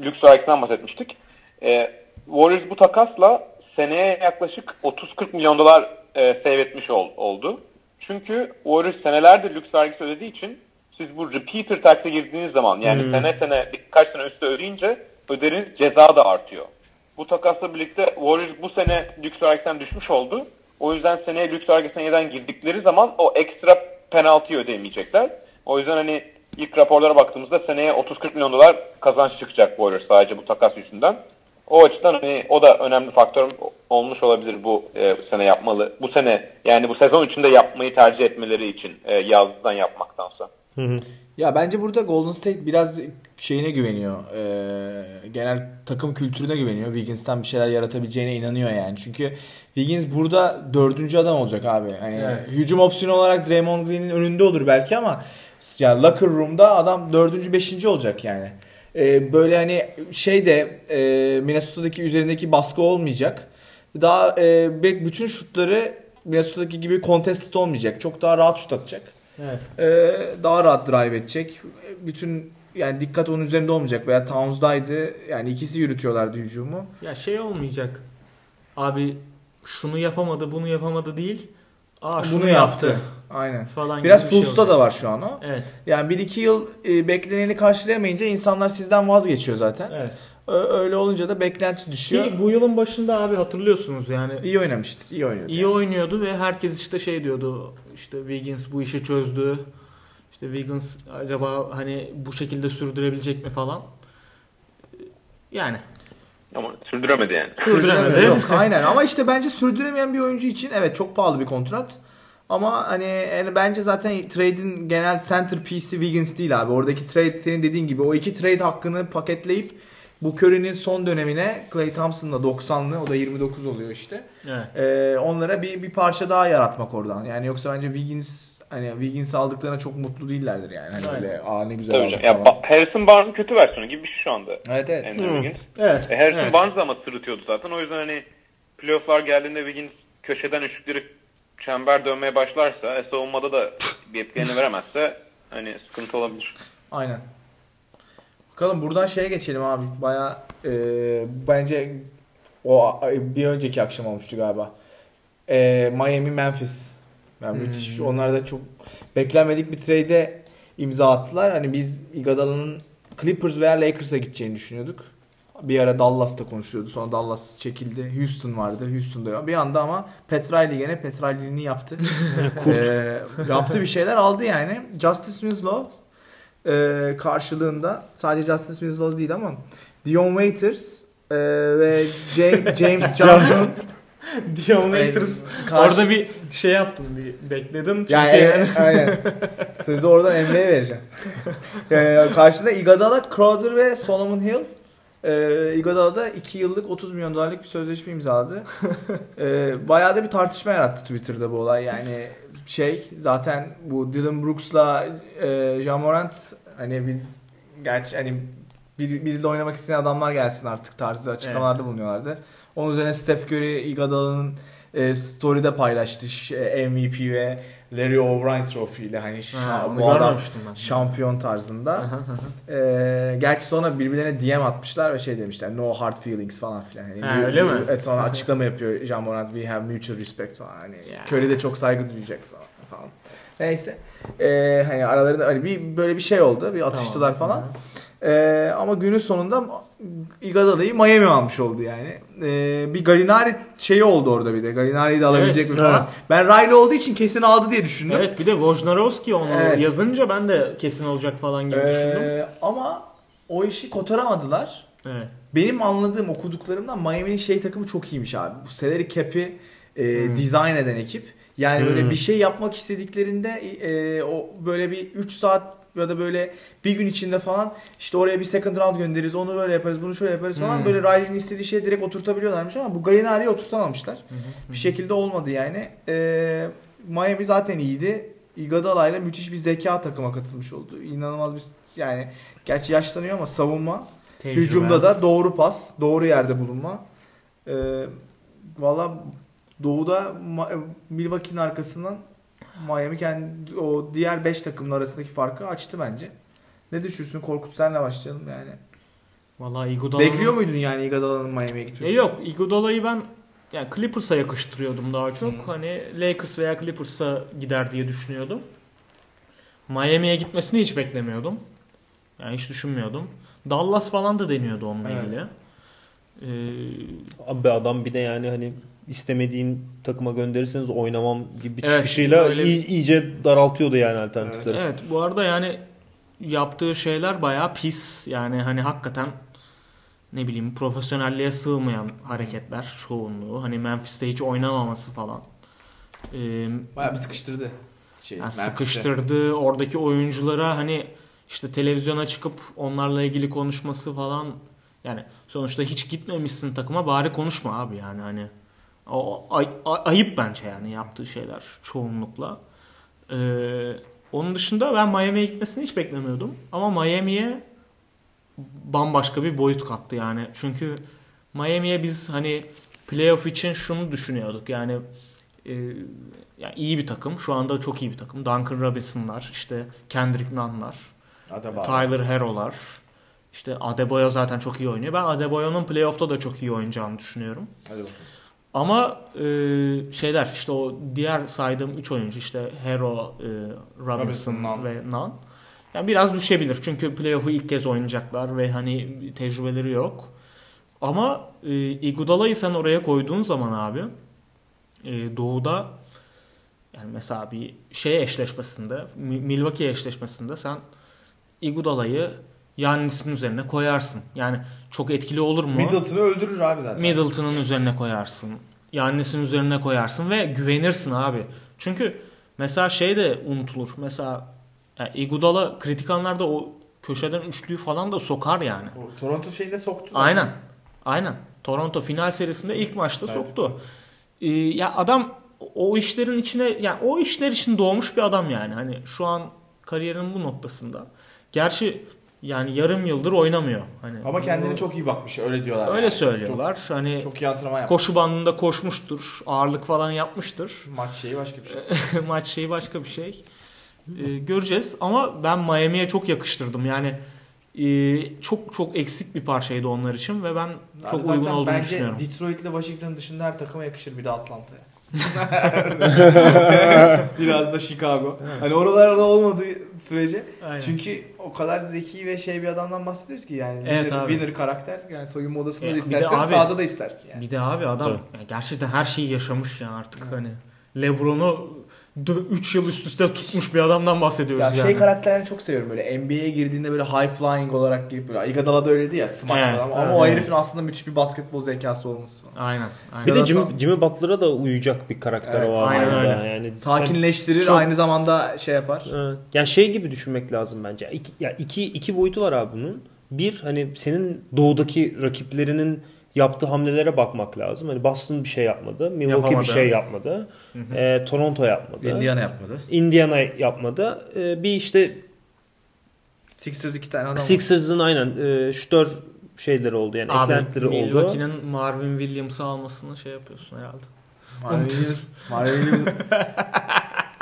lüks vergisinden bahsetmiştik. Ee, Warriors bu takasla seneye yaklaşık 30-40 milyon dolar e, save ol, oldu. Çünkü Warriors senelerdir lüks vergisi ödediği için siz bu repeater tax'e girdiğiniz zaman yani Hmm. sene sene birkaç sene üstü ödeyince ödediğiniz ceza da artıyor. Bu takasla birlikte Warriors bu sene lüks vergisinden düşmüş oldu. O yüzden seneye lüks vergisine yeniden girdikleri zaman o ekstra penaltıyı ödeyemeyecekler. O yüzden hani ilk raporlara baktığımızda seneye 30-40 milyon dolar kazanç çıkacak Warriors sadece bu takas yüzünden. O açıdan hani o da önemli faktör olmuş olabilir bu e, sene yapmalı. Bu sene yani bu sezon içinde yapmayı tercih etmeleri için e, yazdan yapmaktansa. Ya bence burada Golden State biraz şeyine güveniyor. Ee, genel takım kültürüne güveniyor. Wiggins'ten bir şeyler yaratabileceğine inanıyor yani. Çünkü Wiggins burada dördüncü adam olacak abi. Hani hücum opsiyonu olarak Draymond Green'in önünde olur belki ama ya locker room'da adam dördüncü, beşinci olacak yani. Ee, böyle hani şey de e, Minnesota'daki üzerindeki baskı olmayacak. Daha e, bütün şutları Minnesota'daki gibi contested olmayacak. Çok daha rahat şut atacak. Evet. Ee, daha rahat drive edecek. Bütün yani dikkat onun üzerinde olmayacak veya Towns'daydı. Yani ikisi yürütüyorlardı hücumu. Ya şey olmayacak. Abi şunu yapamadı, bunu yapamadı değil. Aa şunu Bunu yaptı. yaptı. Aynen. Falan Biraz bir şey da var şu an o. Evet. Yani 1-2 yıl e, bekleneni karşılayamayınca insanlar sizden vazgeçiyor zaten. Evet. Öyle olunca da beklenti düşüyor. Ki bu yılın başında abi hatırlıyorsunuz yani İyi oynamıştı. iyi oynuyordu. iyi oynuyordu ve herkes işte şey diyordu işte Wiggins bu işi çözdü. İşte Wiggins acaba hani bu şekilde sürdürebilecek mi falan. Yani Ama sürdüremedi yani. sürdüremedi. Yok aynen ama işte bence sürdüremeyen bir oyuncu için evet çok pahalı bir kontrat. Ama hani yani bence zaten trade'in genel centerpiece'i Wiggins değil abi. Oradaki trade senin dediğin gibi o iki trade hakkını paketleyip bu Curry'nin son dönemine Clay Thompson'la 90'lı o da 29 oluyor işte. Evet. Ee, onlara bir bir parça daha yaratmak oradan. Yani yoksa bence Wiggins hani Wiggins aldıklarına çok mutlu değillerdir yani. Hani Aynen. öyle aa ne güzel Tabii aldık. Ya. Ba- Harrison Barnes'ın kötü versiyonu gibi bir şey şu anda. Evet evet. Andrew Wiggins. Evet. E, Harrison evet. Barnes ama sırıtıyordu zaten. O yüzden hani playofflar geldiğinde Wiggins köşeden üçlükleri çember dönmeye başlarsa, e, savunmada da bir etkilerini veremezse hani sıkıntı olabilir. Aynen. Bakalım buradan şeye geçelim abi. Baya bence o bir önceki akşam olmuştu galiba. E, Miami Memphis. Yani müthiş. Onlar da çok beklenmedik bir trade'e imza attılar. Hani biz Iguodala'nın Clippers veya Lakers'a gideceğini düşünüyorduk. Bir ara Dallas'ta konuşuyordu. Sonra Dallas çekildi. Houston vardı. Houston'da. Bir anda ama Petrali gene Petrali'ni yaptı. Ee, yaptı bir şeyler aldı yani. Justice Winslow e, karşılığında sadece Justice Winslow değil ama Dion Waiters e, ve James, James Johnson Dion Waiters. Karşı- Orada bir şey yaptın bir bekledim. Çünkü yani, yani, evet, aynen. Sözü oradan Emre'ye vereceğim. Ee, karşında Iguodala, Crowder ve Solomon Hill. Ee, Iguodala da 2 yıllık 30 milyon dolarlık bir sözleşme imzaladı. Ee, bayağı da bir tartışma yarattı Twitter'da bu olay. Yani şey zaten bu Dylan Brooks'la e, Ja Morant hani biz gerçi hani bir, bizle oynamak isteyen adamlar gelsin artık tarzı açıklamalarda bulunuyorlardı. Onun üzerine Steph Curry Iguodala'nın e, story'de paylaştı Ş- e, MVP ve Larry O'Brien Trophy ile hani Ha, bu adam ben. şampiyon tarzında. Ee, gerçi sonra birbirlerine DM atmışlar ve şey demişler no hard feelings falan filan. Yani Ha, öyle mi? e, sonra açıklama yapıyor Jean Morant we have mutual respect falan. Hani Ya. Curry de çok saygı duyacak falan. Neyse. Ee, hani aralarında hani bir böyle bir şey oldu. Bir atıştılar Tamam. falan. Ee, ama günün sonunda Iguodala'yı Miami almış oldu yani. Ee, bir Galinari şeyi oldu orada bir de. Galinari'yi de alabilecek Evet, mi falan. Ben Riley olduğu için kesin aldı diye düşündüm. Evet bir de Wojnarowski onu Evet. yazınca ben de kesin olacak falan gibi düşündüm. Ee, ama o işi kotaramadılar. Evet. benim anladığım okuduklarımdan Miami'nin şey takımı çok iyiymiş abi. Bu salary cap'i e, dizayn eden ekip. Yani böyle Hmm. bir şey yapmak istediklerinde e, o böyle bir 3 saat ya da böyle bir gün içinde falan işte oraya bir second round göndeririz onu böyle yaparız bunu şöyle yaparız falan Hmm. böyle Riley'nin istediği şeye direkt oturtabiliyorlarmış ama bu Gallinari'yi oturtamamışlar. Bir şekilde olmadı yani. E, Miami zaten iyiydi. Iguodala ile müthiş bir zeka takıma katılmış oldu. İnanılmaz bir yani gerçi yaşlanıyor ama savunma Tecrübe. Hücumda da doğru pas, doğru yerde bulunma. Ee, Valla Doğu'da Milwaukee'nin arkasından Miami kendi o diğer 5 takımın arasındaki farkı açtı bence. Ne düşünürsün Korkut senle başlayalım yani. Vallahi Iguodala'nın... Bekliyor muydun yani Iguodala'nın Miami'ye gitmesini? E yok Iguodala'yı ben yani Clippers'a yakıştırıyordum daha çok. Hani Lakers veya Clippers'a gider diye düşünüyordum. Miami'ye gitmesini hiç beklemiyordum. Yani hiç düşünmüyordum. Dallas falan da deniyordu onunla Evet. ilgili. Ee, Abi adam bir de yani hani istemediğin takıma gönderirseniz oynamam gibi bir Evet, çıkışıyla öyle iy- iyice daraltıyordu yani alternatifleri. evet bu arada yani yaptığı şeyler bayağı pis. Yani hani hakikaten ne bileyim profesyonelliğe sığmayan hareketler çoğunluğu. Hani Memphis'te hiç oynamaması falan. Ee, Bayağı bir sıkıştırdı. Şey, Yani sıkıştırdı oradaki oyunculara hani işte televizyona çıkıp onlarla ilgili konuşması falan yani sonuçta hiç gitmemişsin takıma bari konuşma abi yani hani o ay- ay- ayıp bence yani yaptığı şeyler çoğunlukla. Ee, onun dışında ben Miami'ye gitmesini hiç beklemiyordum ama Miami'ye bambaşka bir boyut kattı yani. Çünkü Miami'ye biz hani playoff için şunu düşünüyorduk yani e, yani iyi bir takım. Şu anda çok iyi bir takım. Duncan Robinson'lar, işte Kendrick Nunn'lar, Adebayo. Tyler Hero'lar. işte Adebayo zaten çok iyi oynuyor. Ben Adebayo'nun playoff'ta da çok iyi oynayacağını düşünüyorum. Hadi bakalım. Ama e, şeyler işte o diğer saydığım 3 oyuncu işte Hero, e, Robinson, Robinson, Nunn. ve Nunn. Yani biraz düşebilir. Çünkü playoff'u ilk kez oynayacaklar ve hani tecrübeleri yok. Ama e, Iguodala'yı sen oraya koyduğun zaman abi e, doğuda yani mesela bir şey eşleşmesinde Mi- Milwaukee eşleşmesinde sen Iguodala'yı Yannis'in üzerine koyarsın. Yani çok etkili olur mu? Middleton'ı öldürür abi zaten. Middleton'ın üzerine koyarsın. Yannis'in üzerine koyarsın ve güvenirsin abi. Çünkü mesela şey de unutulur. Mesela yani Iguodala kritik anlarda o köşeden üçlüyü falan da sokar yani. O Toronto şeyde soktu zaten. Aynen. Aynen. Toronto final serisinde ilk maçta Evet. soktu. Ee, ya adam o işlerin içine yani o işler için doğmuş bir adam yani. Hani şu an kariyerinin bu noktasında. Gerçi yani yarım yıldır oynamıyor. Hani Ama kendine bu- çok iyi bakmış öyle diyorlar. öyle yani. söylüyorlar. hani Çok, çok iyi antrenman yapmış. koşu bandında koşmuştur. Ağırlık falan yapmıştır. Maç şeyi başka bir şey. Maç şeyi başka bir şey. Ee, göreceğiz ama ben Miami'ye çok yakıştırdım. Yani e, çok çok eksik bir parçaydı onlar için ve ben çok Abi zaten uygun olduğunu bence düşünüyorum. Detroit ile Washington dışında her takıma yakışır bir de Atlanta'ya. Biraz da Chicago. Hani oralarda olmadığı sürece. Aynen. Çünkü o kadar zeki ve şey bir adamdan bahsediyoruz ki yani. Evet winner, abi. winner karakter. Yani soyunma odasında Ya da istersen abi- sahada da istersin yani. Bir de abi adam Tabii. ya gerçekten her şeyi yaşamış ya artık hani. LeBron'u 3 yıl üst üste tutmuş bir adamdan bahsediyoruz Ya yani. şey karakterlerini çok seviyorum böyle NBA'ye girdiğinde böyle high flying olarak girip böyle Iguodala da öyleydi ya smaç Evet, falan ama evet, o herifin aslında müthiş bir basketbol zekası olması falan. Aynen. aynen. Bir de Jimmy, Jimmy Butler'a da uyacak bir karakter Evet, o aynen öyle. Yani Sakinleştirir Çok- aynı zamanda şey yapar. Evet. Yani şey gibi düşünmek lazım bence. İki, ya iki, iki boyutu var abi bunun. Bir hani senin doğudaki rakiplerinin yaptığı hamlelere bakmak lazım. Hani Boston bir şey yapmadı. Milwaukee Yapamadı. bir şey yapmadı. Ee, Toronto yapmadı. Indiana yapmadı. Indiana yapmadı. Ee, bir işte Sixers iki tane adam. Sixers'ın aynen e, şutör şeyleri oldu yani Abi eklentileri oldu. Milwaukee'nin Marvin Williams'ı almasını şey yapıyorsun herhalde. Marvin Williams- Marvin Williams-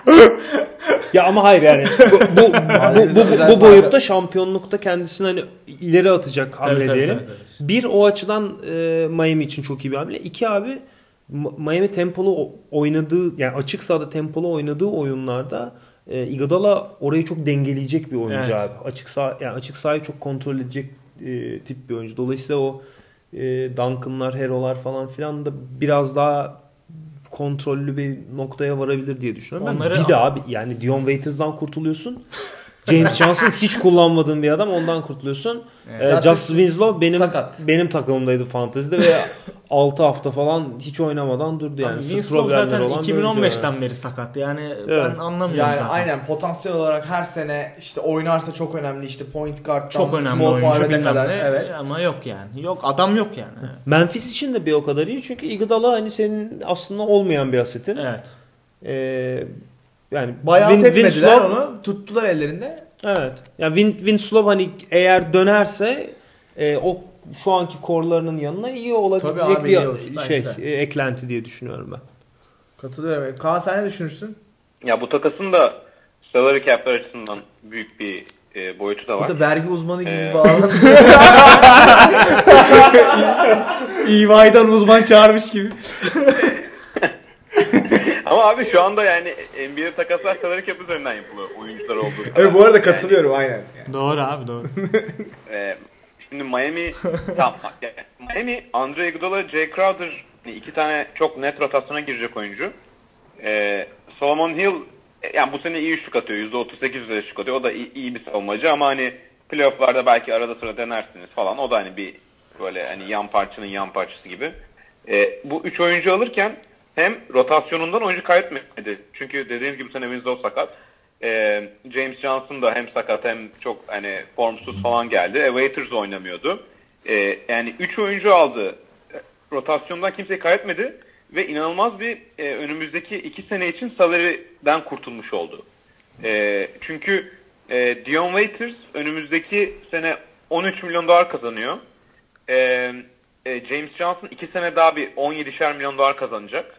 Ya ama hayır yani bu, bu, bu, bu, bu, bu boyutta şampiyonlukta kendisini hani ileri atacak hamle tabii, diyelim. tabii, tabii. Bir o açıdan e, Miami için çok iyi bir hamle. İki abi Miami tempolu oynadığı yani açık sahada tempolu oynadığı oyunlarda e, Iguodala orayı çok dengeleyecek bir oyuncu Evet. abi. Açık sağ yani açık sahayı çok kontrol edecek e, tip bir oyuncu. Dolayısıyla o e, Duncan'lar, Hero'lar falan filan da biraz daha kontrollü bir noktaya varabilir diye düşünüyorum. Ben Onları- bir de abi yani Dion Waiters'dan kurtuluyorsun. James Johnson hiç kullanmadığın bir adam ondan kurtuluyorsun. Ee, Justice Justin Winslow benim sakat. benim takımımdaydı fantezide ve 6 hafta falan hiç oynamadan durdu yani. Yani Sırt Winslow zaten olan bir oyuncu yani. 2015'ten beri sakat. Yani Evet. ben anlamıyorum Yani zaten. aynen potansiyel olarak her sene işte oynarsa çok önemli işte point guard'dan Çok önemli small oyuncu bilmem kadar. ne Evet. ama yok yani. Yok adam yok yani. Evet. Memphis için de bir o kadar iyi çünkü Iguodala hani senin aslında olmayan bir asetin. evet. Ee, yani Bayağı Win- tepmediler Winslow- onu. Tuttular ellerinde. Evet. Yani Win, Winslow hani eğer dönerse e, o şu anki korlarının yanına iyi olabilecek Tabii abi, bir iyi olur. Şey de. e, eklenti diye düşünüyorum ben. Katılıyorum. Kaan sen ne düşünürsün? Ya bu takasın da salary cap'ler açısından büyük bir e, boyutu da Bu var. da vergi uzmanı gibi Ee. bağlandı. EY'dan uzman çağırmış gibi. Ama abi şu anda yani NBA takaslar salary cap üzerinden yapılıyor oyuncular olduğu kadar. evet bu arada Yani, katılıyorum aynen. Doğru abi doğru. e, şimdi Miami tamam, yani Miami Andre Iguodala, Jay Crowder hani iki tane çok net rotasyona girecek oyuncu. E, Solomon Hill e, yani bu sene iyi üçlük atıyor. %38 üzeri üçlük atıyor. O da iyi, iyi bir savunmacı ama hani playofflarda belki arada sıra denersiniz falan. O da hani bir böyle hani yan parçanın yan parçası gibi. E, bu üç oyuncu alırken hem rotasyonundan oyuncu kaybetmedi. Çünkü dediğim gibi bu sene Winslow sakat. E, James Johnson da hem sakat hem çok hani formsuz falan geldi. E, Waiters oynamıyordu. E, yani 3 oyuncu aldı. Rotasyondan kimseyi kaybetmedi. Ve inanılmaz bir e, önümüzdeki 2 sene için salary'den kurtulmuş oldu. E, çünkü e, Dion Waiters önümüzdeki sene 13 milyon dolar kazanıyor. E, e, James Johnson 2 sene daha bir 17'şer milyon dolar kazanacak.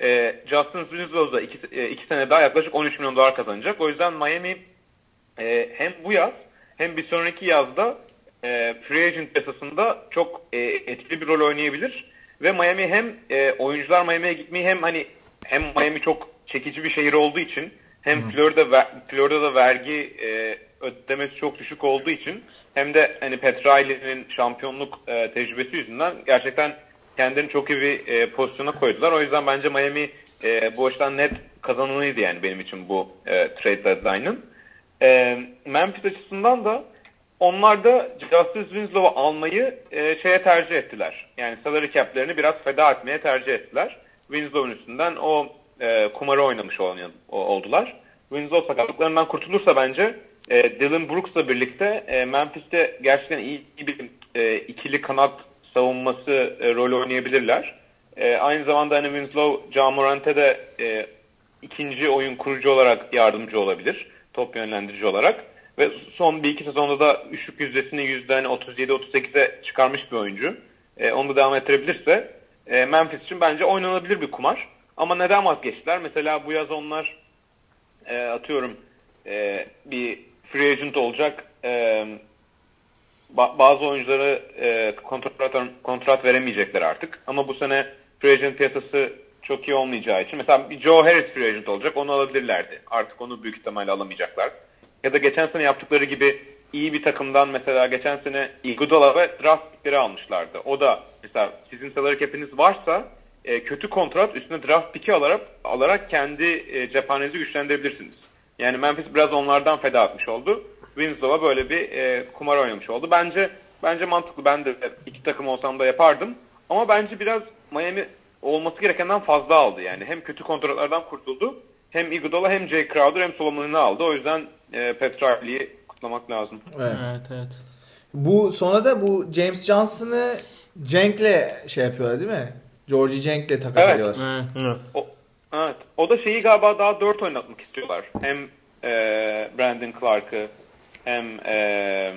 E, Justin Winslow da 2 sene daha yaklaşık 13 milyon dolar kazanacak. O yüzden Miami e, hem bu yaz hem bir sonraki yazda e, free agent piyasasında çok e, etkili bir rol oynayabilir. Ve Miami hem e, oyuncular Miami'ye gitmeyi hem hani hem Miami çok çekici bir şehir olduğu için hem Florida ver, Florida'da vergi e, ödemesi çok düşük olduğu için hem de hani Pat Riley'nin şampiyonluk e, tecrübesi yüzünden gerçekten kendilerini çok iyi bir e, pozisyona koydular. O yüzden bence Miami e, bu açıdan net kazananıydı yani benim için bu e, trade deadline'ın. E, Memphis açısından da onlar da Justice Winslow'u almayı e, şeye tercih ettiler. Yani salary cap'lerini biraz feda etmeye tercih ettiler. Winslow'un üstünden o e, kumarı oynamış olan, o, oldular. Winslow sakatlıklarından kurtulursa bence e, Dylan Brooks'la birlikte e, Memphis'te gerçekten iyi, iyi bir e, ikili kanat savunması e, rolü oynayabilirler. E, aynı zamanda hani Winslow, Ja Morant'e de e, ikinci oyun kurucu olarak yardımcı olabilir. Top yönlendirici olarak. Ve son bir iki sezonda da üçlük yüzdesini yüzden 37-38'e çıkarmış bir oyuncu. E, onu da devam ettirebilirse e, Memphis için bence oynanabilir bir kumar. Ama neden vazgeçtiler? Mesela bu yaz onlar e, atıyorum e, bir free agent olacak. E, ba- bazı oyuncuları e, kontrat, kontrat veremeyecekler artık. Ama bu sene free agent piyasası çok iyi olmayacağı için. Mesela bir Joe Harris free agent olacak. Onu alabilirlerdi. Artık onu büyük ihtimalle alamayacaklar. Ya da geçen sene yaptıkları gibi iyi bir takımdan mesela geçen sene Iguodala ve draft pickleri almışlardı. O da mesela sizin salary cap'iniz varsa e, kötü kontrat üstüne draft pick'i alarak, alarak kendi e, cephanenizi güçlendirebilirsiniz. Yani Memphis biraz onlardan feda etmiş oldu. Winslow'a böyle bir e, kumar oynamış oldu. Bence bence mantıklı. Ben de iki takım olsam da yapardım. Ama bence biraz Miami olması gerekenden fazla aldı. Yani hem kötü kontratlardan kurtuldu. Hem Iguodala hem Jay Crowder hem Solomon'u aldı. O yüzden e, Pat Riley'i kutlamak lazım. Evet. Evet evet. Bu sonra da bu James Johnson'ı Cenk'le şey yapıyorlar değil mi? Georgie Cenk'le takas Evet. ediyorlar. evet. O, evet. O da şeyi galiba daha 4 oynatmak istiyorlar. Hem e, Brandon Clark'ı hem e,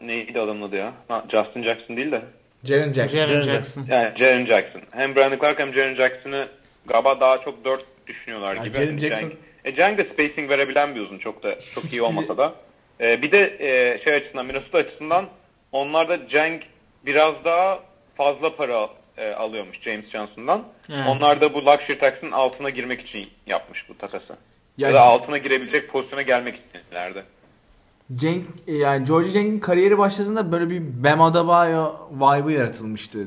neydi adamın adı ya? Ha, Justin Jackson değil de. Jaren Jackson. Jaren Jackson. Yani Jaren Jackson. Hem Brandon Clark hem Jaren Jackson'ı galiba daha çok 4 düşünüyorlar Yani gibi. Jaren Jackson- Cenk, e, Cenk de spacing verebilen bir uzun. Çok da çok iyi olmasa da. E, bir de e, şey açısından Minnesota açısından onlarda Cenk biraz daha fazla para e, alıyormuş James Johnson'dan. Evet. Onlar da bu luxury tax'ın altına girmek için yapmış bu takası. Ya, Ya da altına girebilecek pozisyona gelmek isteyenlerdi. Cenk yani Georgie Cenk'in kariyeri başladığında böyle bir Bam Adebayo vibe'ı yaratılmıştı.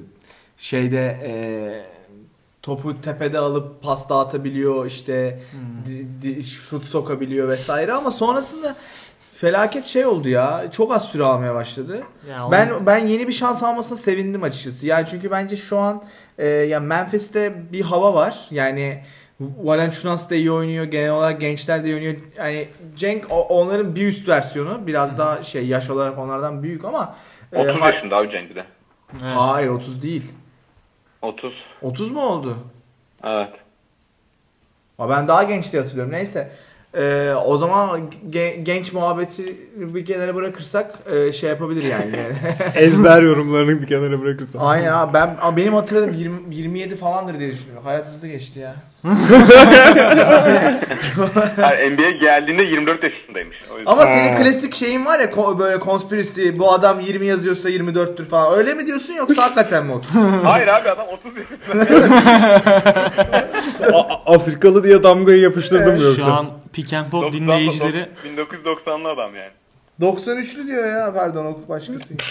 Şeyde e, topu tepede alıp pas dağıtabiliyor işte di- di- şut sokabiliyor vesaire ama sonrasında felaket şey oldu ya. Çok az süre almaya başladı. Ya Ben onun- ben yeni bir şans almasına sevindim açıkçası. Yani çünkü bence şu an e, ya Memphis'te bir hava var. Yani Valenciunas da iyi oynuyor. Genel olarak gençler de iyi oynuyor. Yani Cenk onların bir üst versiyonu. Biraz daha şey yaş olarak onlardan büyük ama e, 30 ha- yaşında abi Cenk de. hayır 30 değil. 30. 30 mu oldu? Evet. Ama ben daha genç diye hatırlıyorum. Neyse. Ee, o zaman ge- genç muhabbeti bir kenara bırakırsak e, şey yapabilir yani. Ezber yorumlarını bir kenara bırakırsan. Aynen abi ben ama benim hatırladığım 20, 27 falandır diye düşünüyorum. Hayat hızlı geçti ya. Yani NBA geldiğinde 24 yaşındaymış. O yüzden. Ama senin klasik şeyin var ya ko- böyle conspiracy bu adam 20 yazıyorsa 24'tür falan. Öyle mi diyorsun yoksa hakikaten mi 30? Hayır abi adam 30 yaşında. A- Afrikalı diye damgayı yapıştırdım yoksa. Şu an Pick and Pop dinleyicileri 1990'lı adam yani. 93'lü diyor ya pardon o başkası.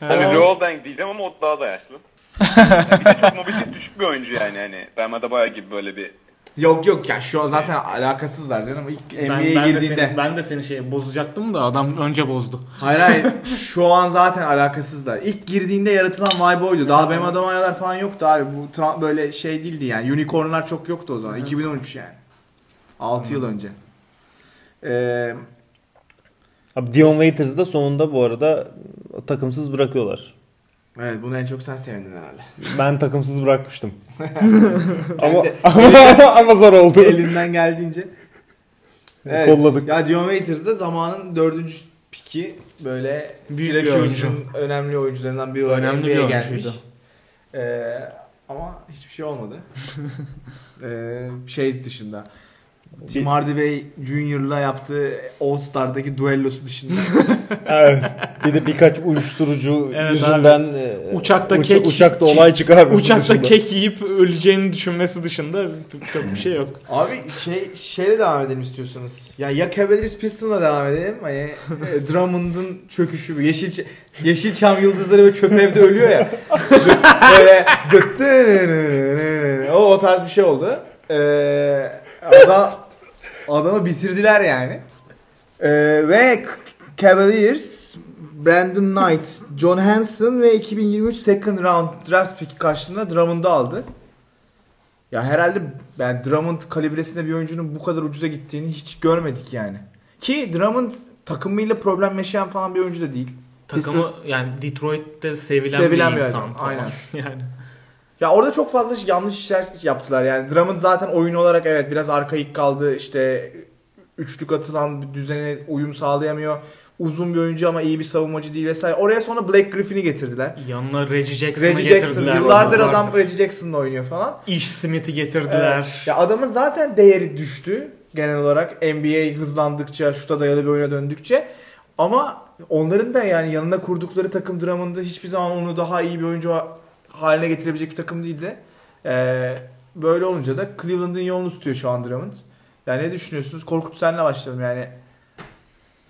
Hani Joel Bank diyeceğim ama o daha da yaşlı. Yani bir de çok mobilite düşük bir oyuncu yani hani. Ben Adebayo gibi böyle bir yok yok ya şu an zaten alakasızlar canım. İlk ben, NBA'ye ben, de girdiğinde. seni, ben de seni şey bozacaktım da adam önce bozdu. Hayır hayır şu an zaten alakasızlar. İlk girdiğinde yaratılan vibe oydu. Daha Bam Adebayo'lar falan yoktu abi. Bu tra- böyle şey değildi yani. Unicornlar çok yoktu o zaman. 2013 yani. 6 yıl önce. Ee, Abi Dion Waiters da sonunda bu arada takımsız bırakıyorlar. evet bunu en çok sen sevindin herhalde. Ben takımsız bırakmıştım. Ama, Kendi- ama zor oldu. Elinden geldiğince. Evet. Kolladık. Ya Dion Waiters zamanın dördüncü piki böyle Büyük bir Syracuse'un önemli oyuncularından biri olarak Önemli bir oyuncuydu. gelmiş. Ee, ama hiçbir şey olmadı. ee, şey dışında. Tim Hardaway Junior'la yaptığı All Star'daki duellosu dışında. evet. Bir de birkaç uyuşturucu Evet yüzünden e, Uçakta uça- kek- uçakta olay çıkarmış. Uçakta dışında. kek yiyip öleceğini düşünmesi dışında çok bir şey yok. Abi şey şeyle devam edelim istiyorsanız. Ya ya Cavaliers Pistons'la devam edelim. Hani e, Drummond'un çöküşü bu. Yeşil Yeşilçam yıldızları ve çöp evde ölüyor ya. böyle o o tarz bir şey oldu. Ee, adam, adamı bitirdiler yani. Ee, ve Cavaliers Brandon Knight, John Hanson ve 2023 second round draft pick karşılığında Drummond'u aldı. Ya herhalde yani Drummond kalibresinde bir oyuncunun bu kadar ucuza gittiğini hiç görmedik yani. Ki Drummond takımıyla problem yaşayan falan bir oyuncu da değil. Takımı yani Detroit'te sevilen, Sevilen bir bir insan adam, aynen. yani. Ya orada çok fazla yanlış işler yaptılar yani. Drummond zaten oyun olarak evet biraz arkaik kaldı. İşte üçlük atılan bir düzene uyum sağlayamıyor. Uzun bir oyuncu ama iyi bir savunmacı değil vesaire. Oraya sonra Blake Griffin'i getirdiler. Yanına Reggie Jackson'ı Reggie Jackson getirdiler. yıllardır adam Reggie Jackson'la oynuyor falan. Ish Smith'i getirdiler. Evet. Ya adamın zaten değeri düştü genel olarak NBA hızlandıkça, şuta dayalı bir oyuna döndükçe. Ama onların da yani yanına kurdukları takım Drummond'ı hiçbir zaman onu daha iyi bir oyuncu haline getirebilecek bir takım değildi. Ee, böyle olunca da Cleveland'ın yolunu tutuyor şu an Drummond. Yani ne düşünüyorsunuz? Korkut senle başlayalım yani.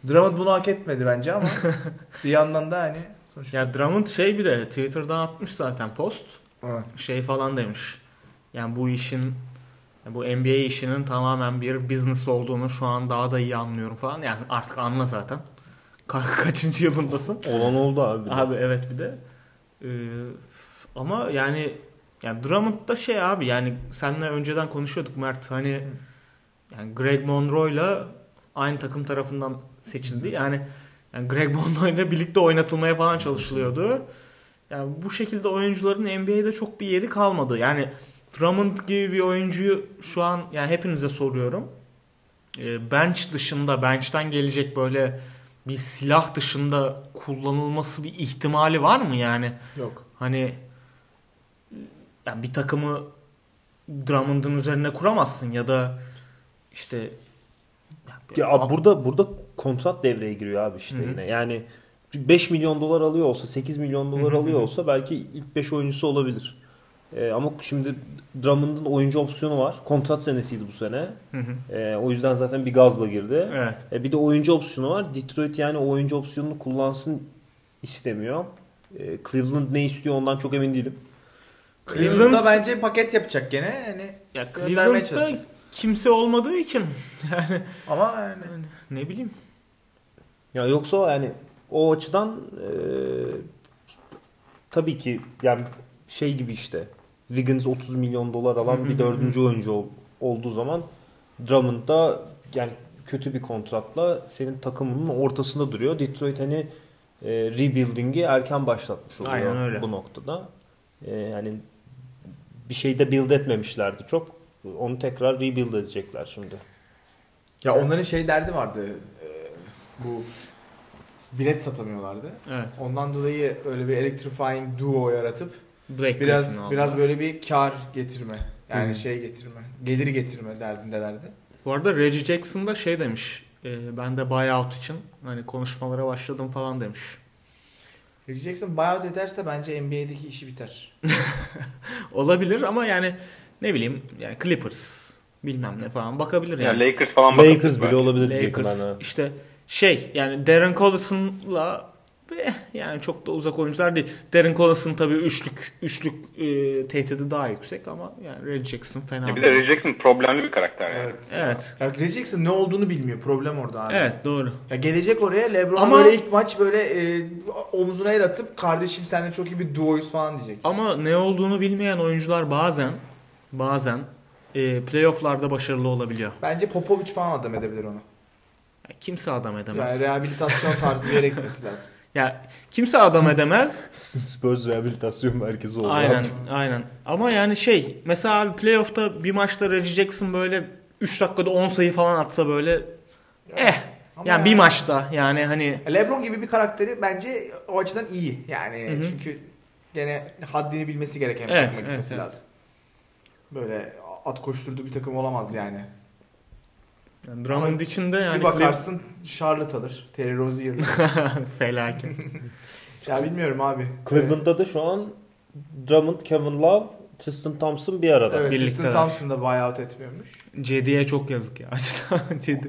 Drummond bunu hak etmedi bence ama bir yandan da hani sonuçta. Ya Drummond şey bir de Twitter'dan atmış zaten post. Evet. Şey falan demiş. Yani bu işin bu NBA işinin tamamen bir business olduğunu şu an daha da iyi anlıyorum falan. Yani artık anla zaten. Ka- kaçıncı yılındasın? Olan oldu abi. Abi evet bir de. Ee, ama yani yani Drummond da şey abi yani seninle önceden konuşuyorduk Mert hani yani Greg Monroe'yla aynı takım tarafından seçildi. Yani yani Greg Monroe'yla birlikte oynatılmaya falan çalışılıyordu. Yani bu şekilde oyuncuların NBA'de çok bir yeri kalmadı. Yani Drummond gibi bir oyuncuyu şu an yani hepinize soruyorum. Ee, bench dışında, bench'ten gelecek böyle bir silah dışında kullanılması bir ihtimali var mı yani? Yok. Hani yani bir takımı Drummond'un üzerine kuramazsın ya da işte Ya abi burada burada kontrat devreye giriyor abi işte Hı hı. yine. Yani 5 milyon dolar alıyor olsa 8 milyon dolar Hı hı alıyor olsa belki ilk 5 oyuncusu olabilir. Ee, ama şimdi Drummond'un oyuncu opsiyonu var. Kontrat senesiydi bu sene. Hı hı. Ee, o yüzden zaten bir gazla girdi. evet. E, bir de oyuncu opsiyonu var. Detroit yani oyuncu opsiyonunu kullansın istemiyor. E, Cleveland ne istiyor ondan çok emin değilim. Cleveland'da bence paket yapacak gene. Yani ya Cleveland'da kimse olmadığı için yani Ama yani ne bileyim. Ya yoksa yani o açıdan e, tabii ki yani şey gibi işte Wiggins 30 milyon dolar alan bir dördüncü oyuncu ol- olduğu zaman Drummond da yani kötü bir kontratla senin takımının ortasında duruyor. Detroit hani e, rebuilding'i erken başlatmış oluyor Aynen öyle. bu noktada. E, yani bir şeyde build etmemişlerdi çok. Onu tekrar rebuild edecekler şimdi. ya onların şey derdi vardı. e, bu bilet satamıyorlardı. Evet. Ondan dolayı öyle bir electrifying duo yaratıp Blake biraz biraz böyle bir kar getirme. Yani Hı. şey getirme. Gelir getirme derdindelerdi. Bu arada Reggie Jackson da şey demiş. E, ben de buyout için hani konuşmalara başladım falan demiş. Reggie Jackson buyout ederse bence NBA'deki işi biter. Olabilir ama yani ne bileyim yani Clippers bilmem ne falan bakabilir Yani yani. Lakers falan bakabilir Lakers bile belki. olabilir diyecektim Lakers işte şey yani Darren Collison'la eh, yani çok da uzak oyuncular değil. Darren Collison tabii üçlük üçlük e, tehdidi daha yüksek ama yani Reggie Jackson fena. Ya bir de. Reggie Jackson problemli bir karakter yani. Evet. Evet. Ya Reggie Jackson ne olduğunu bilmiyor. Problem orada abi. Evet doğru. Ya gelecek oraya LeBron Ama- böyle ilk maç böyle e, omzuna el atıp kardeşim seninle çok iyi bir duoyuz falan diyecek. Ama ne olduğunu bilmeyen oyuncular bazen bazen e, playofflarda başarılı olabiliyor. Bence Popovic falan adam edebilir onu. Ya kimse adam edemez. Yani rehabilitasyon tarzı bir yere gitmesi lazım. Ya kimse adam edemez. Spurs rehabilitasyon merkezi oldu. aynen, aynen. Ama yani şey, mesela abi playoff'ta bir maçta Reggie Jackson böyle 3 dakikada 10 sayı falan atsa böyle eh Ama yani bir yani- maçta yani hani LeBron gibi bir karakteri bence o açıdan iyi. Yani çünkü gene haddini bilmesi gereken bir Evet, takıma gitmesi evet, evet. lazım. Böyle at koşturduğu bir takım olamaz yani. Yani Drummond içinde yani bir bakarsın Charlotte alır. Terry Rozier. felaket. ya bilmiyorum abi. Cleveland'da da şu an Drummond, Kevin Love, Tristan Thompson bir arada. Evet, birlikteler. Tristan Thompson da buyout etmiyormuş. Cedi'ye çok yazık ya. Cedi.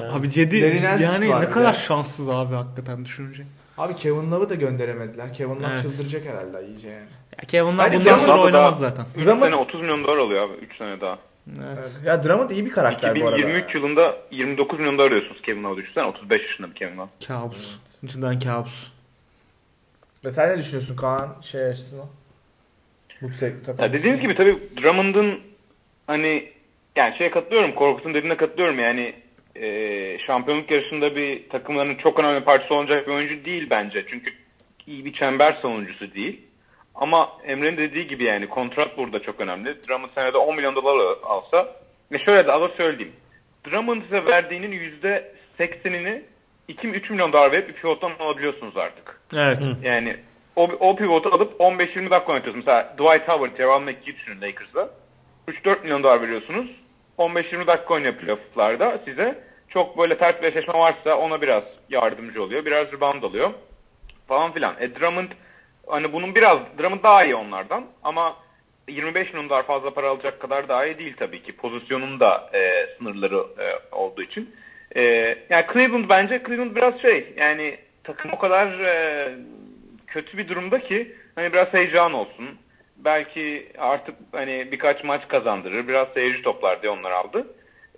Yani- Abi Cedi yani ne kadar de. şanssız abi hakikaten düşününce. Abi Kevin Love'ı da gönderemediler. Kevin Love Evet. çıldıracak herhalde iyice yani. Ya Kevin Love bundan sonra oynamaz zaten. 3 Drummond- sene 30 milyon dolar alıyor abi 3 sene daha. Evet. Ya Drummond iyi bir karakter bu arada. 2023 yılında 29 milyon dolar arıyorsunuz Kevin Love düşünsene 35 yaşında bir Kevin Love. Kabus. Cidden kabus. Ve sen ne düşünüyorsun Kaan şey açısından? Bu tek- takım Ya dediğiniz gibi tabii Drummond'un hani yani şeye katılıyorum Korkut'un dediğine katılıyorum yani e, şampiyonluk yarışında bir takımların çok önemli parçası olacak bir oyuncu değil bence. Çünkü iyi bir çember savunucusu değil. Ama Emre'nin dediği gibi yani kontrat burada çok önemli. Drummond senede 10 milyon dolar alsa ve şöyle de alır söyleyeyim. Drummond size verdiğinin %80'ini 2-3 milyon dolar verip bir pivottan alabiliyorsunuz artık. Evet. Yani o, o pivotu alıp 15-20 dakika oynatıyorsunuz. Mesela Dwight Howard, Javal McGee düşünün Lakers'da. 3-4 milyon dolar veriyorsunuz. 15-20 dakika oynuyor playoff'larda size. Çok böyle ters bir eşleşme varsa ona biraz yardımcı oluyor. Biraz rebound alıyor. Falan filan. E Drummond hani bunun biraz Drummond daha iyi onlardan ama 25 milyon dolar fazla para alacak kadar daha iyi değil tabii ki. Pozisyonun da e, sınırları e, olduğu için. E, yani Cleveland bence Cleveland biraz şey yani takım o kadar e, kötü bir durumda ki hani biraz heyecan olsun. Belki artık hani birkaç maç kazandırır. Biraz seyirci toplar diye onlar aldı.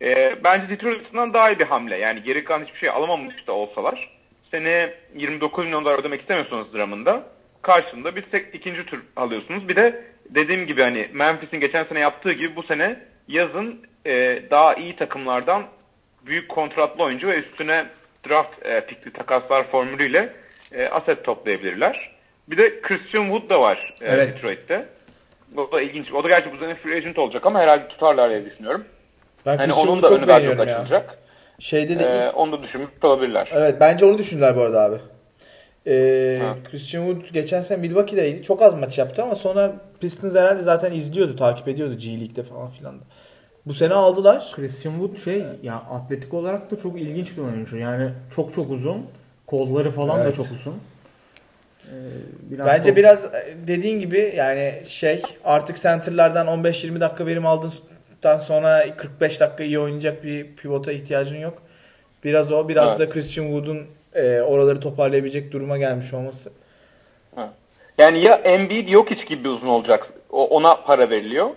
E, bence Detroit daha iyi bir hamle. Yani geri kalan hiçbir şey alamamış da olsalar. Sene 29 milyon dolar ödemek istemiyorsunuz Drummond'a. Karşılığında bir tek ikinci tur alıyorsunuz. Bir de dediğim gibi hani Memphis'in geçen sene yaptığı gibi bu sene yazın e, daha iyi takımlardan büyük kontratlı oyuncu ve üstüne draft e, pikli takaslar formülüyle e, aset toplayabilirler. Bir de Christian Wood da var e, Evet. Detroit'te. O da ilginç. O da gerçi bu sene free agent olacak ama herhalde tutarlar diye düşünüyorum. Ben Hani Christian onun da önü çok beğeniyorum ya. açılacak. Şeyde de E, ilk- onu da düşünmüş olabilirler. Evet bence onu düşündüler bu arada abi. Ee. Christian Wood geçen sene Milwaukee'deydi. Çok az maç yaptı ama sonra Pistons herhalde zaten izliyordu, takip ediyordu G League'de falan filan da. Bu sene aldılar. Christian Wood şey ya atletik olarak da çok ilginç bir oyuncu. Yani çok çok uzun. Kolları falan da Evet. çok uzun. Ee, biraz Bence top- biraz e, dediğin gibi yani şey artık center'lardan 15-20 dakika verim aldığından sonra 45 dakika iyi oynayacak bir pivota ihtiyacın yok. Biraz o, biraz Evet. da Christian Wood'un e, oraları toparlayabilecek duruma gelmiş olması. Yani ya Embiid yok hiç gibi bir uzun olacak. O, ona para veriliyor.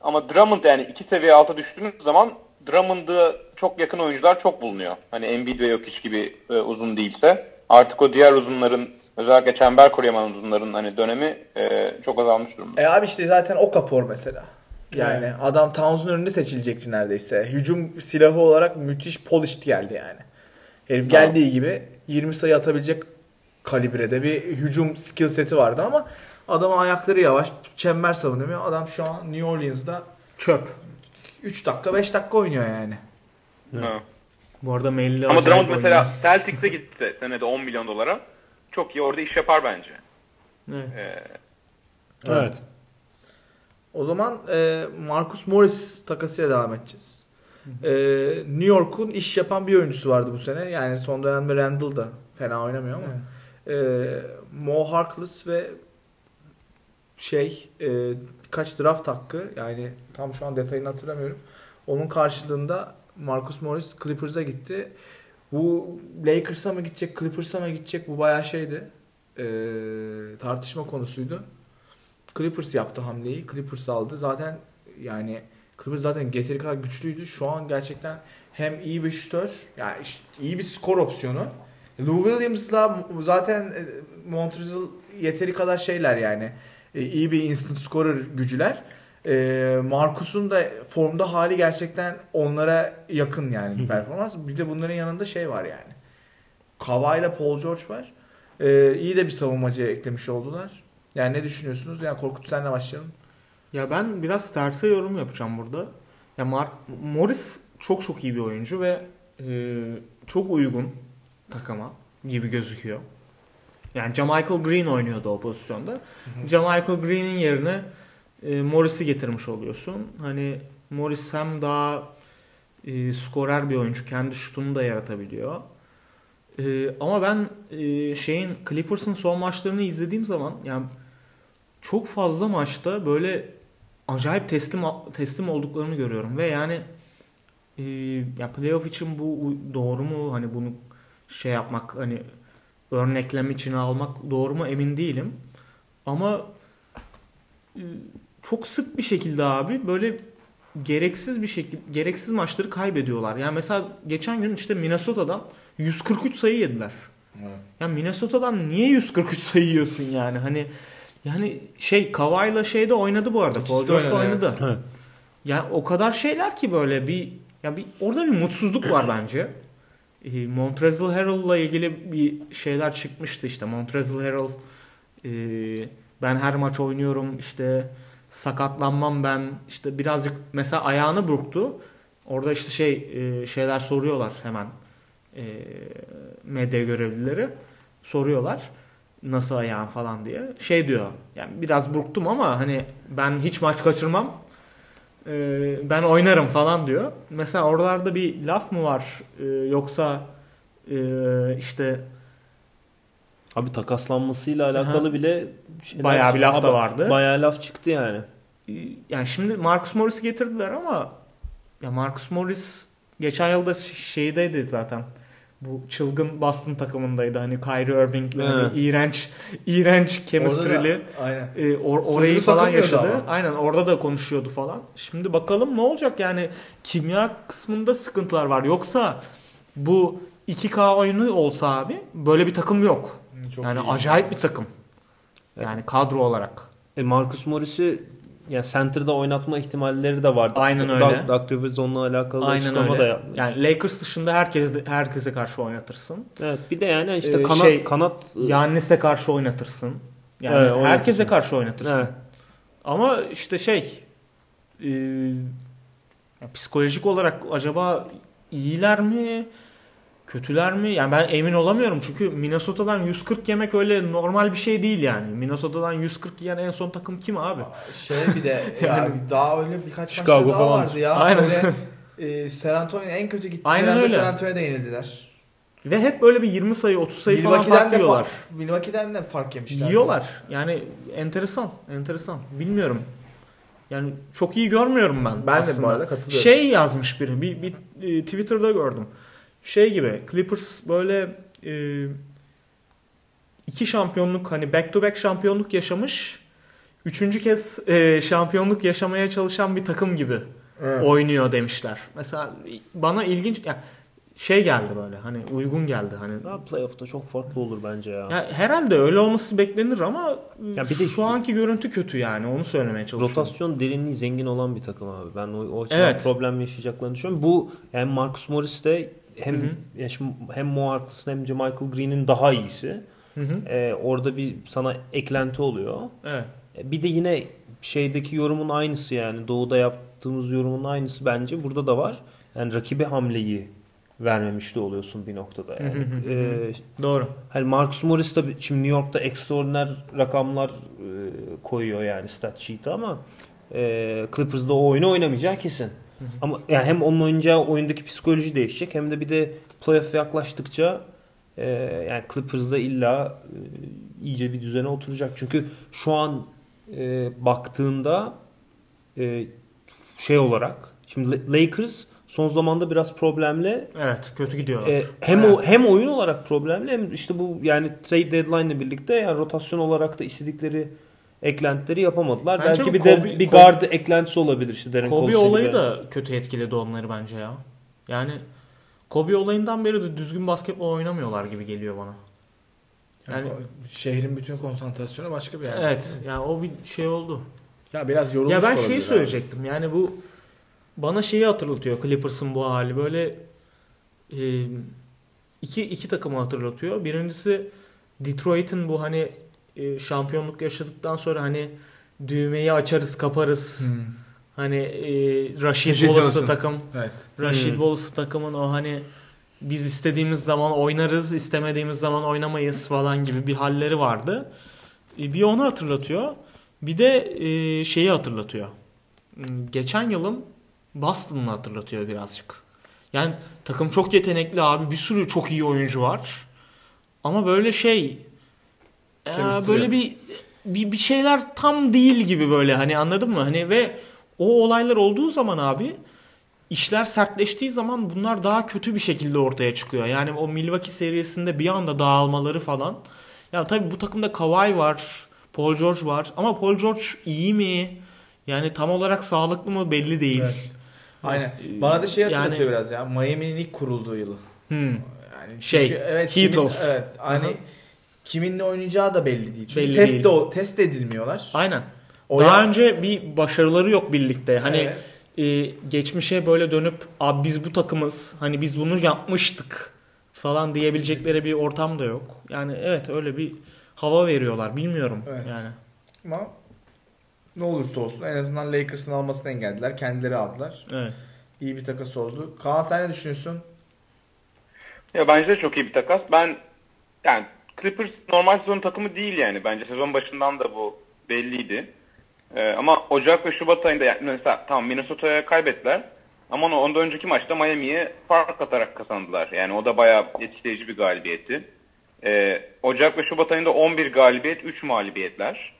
Ama Drummond yani iki seviye alta düştüğünüz zaman Drummond'a çok yakın oyuncular çok bulunuyor. Hani Embiid ve yok hiç gibi e, uzun değilse. Artık o diğer uzunların özellikle çember koruyaman uzunların hani dönemi e, çok azalmış durumda. E abi işte zaten Okafor mesela. Yani adam Towns'un önünde seçilecekti neredeyse. Hücum silahı olarak müthiş polished geldi yani. Herif geldiği gibi 20 sayı atabilecek kalibrede bir hücum skill seti vardı ama adamın ayakları yavaş, çember savunuyor. Adam şu an New Orleans'da Çöp. 3 dakika 5 dakika oynuyor yani. Ha. Bu arada Melli Ama Drummond mesela. Celtics'e gitse senede 10 milyon dolara çok iyi orada iş yapar bence. Evet. Ee, Evet. O zaman e, Marcus Morris takasıyla devam edeceğiz. E, New York'un iş yapan bir oyuncusu vardı bu sene. Yani son dönemde Randall da fena oynamıyor ama. E, Mo Harkless ve şey e, birkaç draft hakkı yani tam şu an detayını hatırlamıyorum. Onun karşılığında Marcus Morris Clippers'a gitti. Bu Lakers'a mı gidecek, Clippers'a mı gidecek bu bayağı şeydi. E, tartışma konusuydu. Clippers yaptı hamleyi. Clippers aldı. Zaten yani Clippers zaten getiri kadar güçlüydü. Şu an gerçekten hem iyi bir şutör, yani işte iyi bir skor opsiyonu. Lou Williams'la zaten e, Montrezl yeteri kadar şeyler yani. E, iyi bir instant scorer gücüler. E, Marcus'un da formda hali gerçekten onlara yakın yani bir performans. Bir de bunların yanında şey var yani. Kawhi ile Paul George var. E, iyi de bir savunmacı eklemiş oldular. Yani ne düşünüyorsunuz? Yani Korkut senle başlayalım. Ya ben biraz terse yorum yapacağım burada. Ya Mark Morris çok çok iyi bir oyuncu ve e, çok uygun takıma gibi gözüküyor. Yani Jamichael Green oynuyordu o pozisyonda. Jamichael Green'in yerine e, Morris'i getirmiş oluyorsun. Hani Morris hem daha e, skorer bir oyuncu. Kendi şutunu da yaratabiliyor. E, ama ben e, şeyin Clippers'ın son maçlarını izlediğim zaman yani çok fazla maçta böyle acayip teslim teslim olduklarını görüyorum ve yani e, ya playoff için bu doğru mu hani bunu şey yapmak hani örneklem içine almak doğru mu emin değilim ama e, çok sık bir şekilde abi böyle gereksiz bir şekilde gereksiz maçları kaybediyorlar. Yani mesela geçen gün işte Minnesota'dan 143 sayı yediler. Ya Minnesota'dan niye 143 sayı yiyorsun yani? Hani yani şey Kawhi'la şeyde oynadı bu arada. Paul de George da oynadı, oynadı. evet. Ya o kadar şeyler ki böyle bir ya bir orada bir mutsuzluk var bence. E, Montrezl Harrell'la ilgili bir şeyler çıkmıştı işte. Montrezl Harrell e, ben her maç oynuyorum işte sakatlanmam ben işte birazcık mesela ayağını burktu. Orada işte şey e, şeyler soruyorlar hemen e, medya görevlileri soruyorlar nasıl ayağın falan diye. Şey diyor yani biraz burktum ama hani ben hiç maç kaçırmam. Ee, ben oynarım falan diyor. Mesela oralarda bir laf mı var Ee, yoksa e, işte Abi takaslanmasıyla alakalı Aha. bile şeyler- Bayağı bir laf da vardı. Bayağı laf çıktı yani. e, yani şimdi Marcus Morris'i getirdiler ama ya Marcus Morris geçen yılda şeydeydi zaten. Bu çılgın Boston takımındaydı. Hani Kyrie Irving'le hani iğrenç iğrenç chemistry'li Orada da- Aynen. E, or- orayı Sözünü falan yaşadı. ama. Aynen orada da konuşuyordu falan. Şimdi bakalım ne olacak yani kimya kısmında sıkıntılar var. Yoksa bu 2K oyunu olsa abi böyle bir takım yok. Çok yani acayip bir takım. Yani kadro olarak. E Marcus Morris'i yani center'da oynatma ihtimalleri de vardı. Aynen öyle. Doug, Doug Rivers onunla alakalı Aynen açıklama öyle. da yapmış. Yani Lakers dışında herkes herkese karşı oynatırsın. Evet, bir de yani işte Ee, kanat şey, kanat Yannis'e karşı oynatırsın. Yani Evet, oynatırsın. herkese karşı oynatırsın. Evet. Ama işte şey e, psikolojik olarak acaba iyiler mi? Kötüler mi? Yani ben emin olamıyorum çünkü Minnesota'dan 140 yemek öyle normal bir şey değil yani. Minnesota'dan 140 yiyen en son takım kim abi? Şey bir de yani daha öyle birkaç Chicago maçta daha falan. vardı ya. Aynen. Böyle, e, San Antonio en kötü gitti. Aynen öyle. San Antonio'da yenildiler. Ve hep böyle bir 20 sayı 30 sayı falan fark de yiyorlar. Milwaukee'den de fark yemişler. Yiyorlar. Yani enteresan. Enteresan. Bilmiyorum. Yani çok iyi görmüyorum ben. Ben de aslında. bu arada katılıyorum. Şey yazmış biri. Bir, bir e, Twitter'da gördüm. Şey gibi Clippers böyle e, iki şampiyonluk hani back to back şampiyonluk yaşamış. Üçüncü kez e, şampiyonluk yaşamaya çalışan bir takım gibi oynuyor demişler. Mesela bana ilginç ya şey geldi böyle hani uygun geldi hani. Daha playoff'ta çok farklı olur bence ya. Ya herhalde öyle olması beklenir ama Ya bir de- şu anki görüntü kötü yani onu söylemeye çalışıyorum. Rotasyon derinliği zengin olan bir takım abi. Ben o, o açıdan Evet. problem yaşayacaklarını düşünüyorum. Bu yani Marcus Morris de hem ya şimdi hem Mo Harkless'ın hem Michael Green'in daha iyisi. Hı hı. Ee, orada bir sana eklenti oluyor. Evet. E, Bir de yine şeydeki yorumun aynısı yani doğuda yaptığımız yorumun aynısı bence burada da var. Yani rakibe hamleyi vermemiş de oluyorsun bir noktada yani. Ee, Doğru. hani Marcus Morris de şimdi New York'ta ekstraordiner rakamlar e, koyuyor yani stat sheet'e ama e, Clippers'da o oyunu oynamayacağı kesin. Ama yani hem onun oynayacağı oyundaki psikoloji değişecek hem de bir de playoff yaklaştıkça e, yani Clippers'da illa e, iyice bir düzene oturacak. Çünkü şu an e, baktığında e, şey olarak şimdi La- Lakers son zamanda biraz problemli Evet kötü gidiyor. e, hem o hem oyun olarak problemli hem işte bu yani trade deadline ile birlikte yani rotasyon olarak da istedikleri eklentileri yapamadılar. Bence Belki bir de Kobe- bir Kobe- guard eklentisi olabilir işte Darren Kobe olayı gibi. da kötü etkiledi onları bence ya. Yani Kobe olayından beri de düzgün basketbol oynamıyorlar gibi geliyor bana. Yani şehrin bütün konsantrasyonu başka bir yer. evet yani o bir şey oldu. Ya biraz yorulmuş Ya ben şeyi abi. söyleyecektim. Yani bu bana şeyi hatırlatıyor Clippers'ın bu hali. Böyle e, iki, iki takımı hatırlatıyor. Birincisi Detroit'in bu hani e, şampiyonluk yaşadıktan sonra hani düğmeyi açarız kaparız. Hmm. Hani e, Rashid Wallace'lı takım. Evet. Rashid Hmm. Wallace'lı takımın o hani biz istediğimiz zaman oynarız, istemediğimiz zaman oynamayız falan gibi bir halleri vardı. E, Bir onu hatırlatıyor. Bir de e, şeyi hatırlatıyor. Hmm, Geçen yılın Boston'ını hatırlatıyor birazcık. Yani takım çok yetenekli abi. Bir sürü çok iyi oyuncu var. Ama böyle şey Chemistry böyle bir, bir bir şeyler tam değil gibi böyle hani anladın mı? Hani ve o olaylar olduğu zaman abi işler sertleştiği zaman bunlar daha kötü bir şekilde ortaya çıkıyor. Yani o Milwaukee serisinde bir anda dağılmaları falan. Ya tabii bu takımda Kawhi var, Paul George var ama Paul George iyi mi? Yani tam olarak sağlıklı mı belli değil. Evet. Aynen. Bana da şey hatırlatıyor Yani- biraz ya. Miami'nin ilk kurulduğu yılı. Hmm. Yani Şey, çünkü evet, Heatles. evet. Hani Aha. Kiminle oynayacağı da belli değil. Çünkü Belli test değil. de o test edilmiyorlar. Aynen. O Daha ya- önce bir başarıları yok birlikte. Hani Evet. e, geçmişe böyle dönüp abi biz bu takımız hani biz bunu yapmıştık falan diyebilecekleri bir ortam da yok. Yani evet öyle bir hava veriyorlar. Bilmiyorum Evet. yani. Ama ne olursa olsun en azından Lakers'ın almasını engellediler. Kendileri aldılar. Evet. İyi bir takas oldu. Kaan sen ne düşünüyorsun? Ya bence de çok iyi bir takas. Ben yani Clippers normal sezon takımı değil yani. Bence sezon başından da bu belliydi. Ee, ama Ocak ve Şubat ayında yani mesela tamam Minnesota'ya kaybettiler. Ama ondan önceki maçta Miami'ye fark atarak kazandılar. Yani o da bayağı etkileyici bir galibiyetti. Ee, Ocak ve Şubat ayında 11 galibiyet, 3 mağlubiyetler.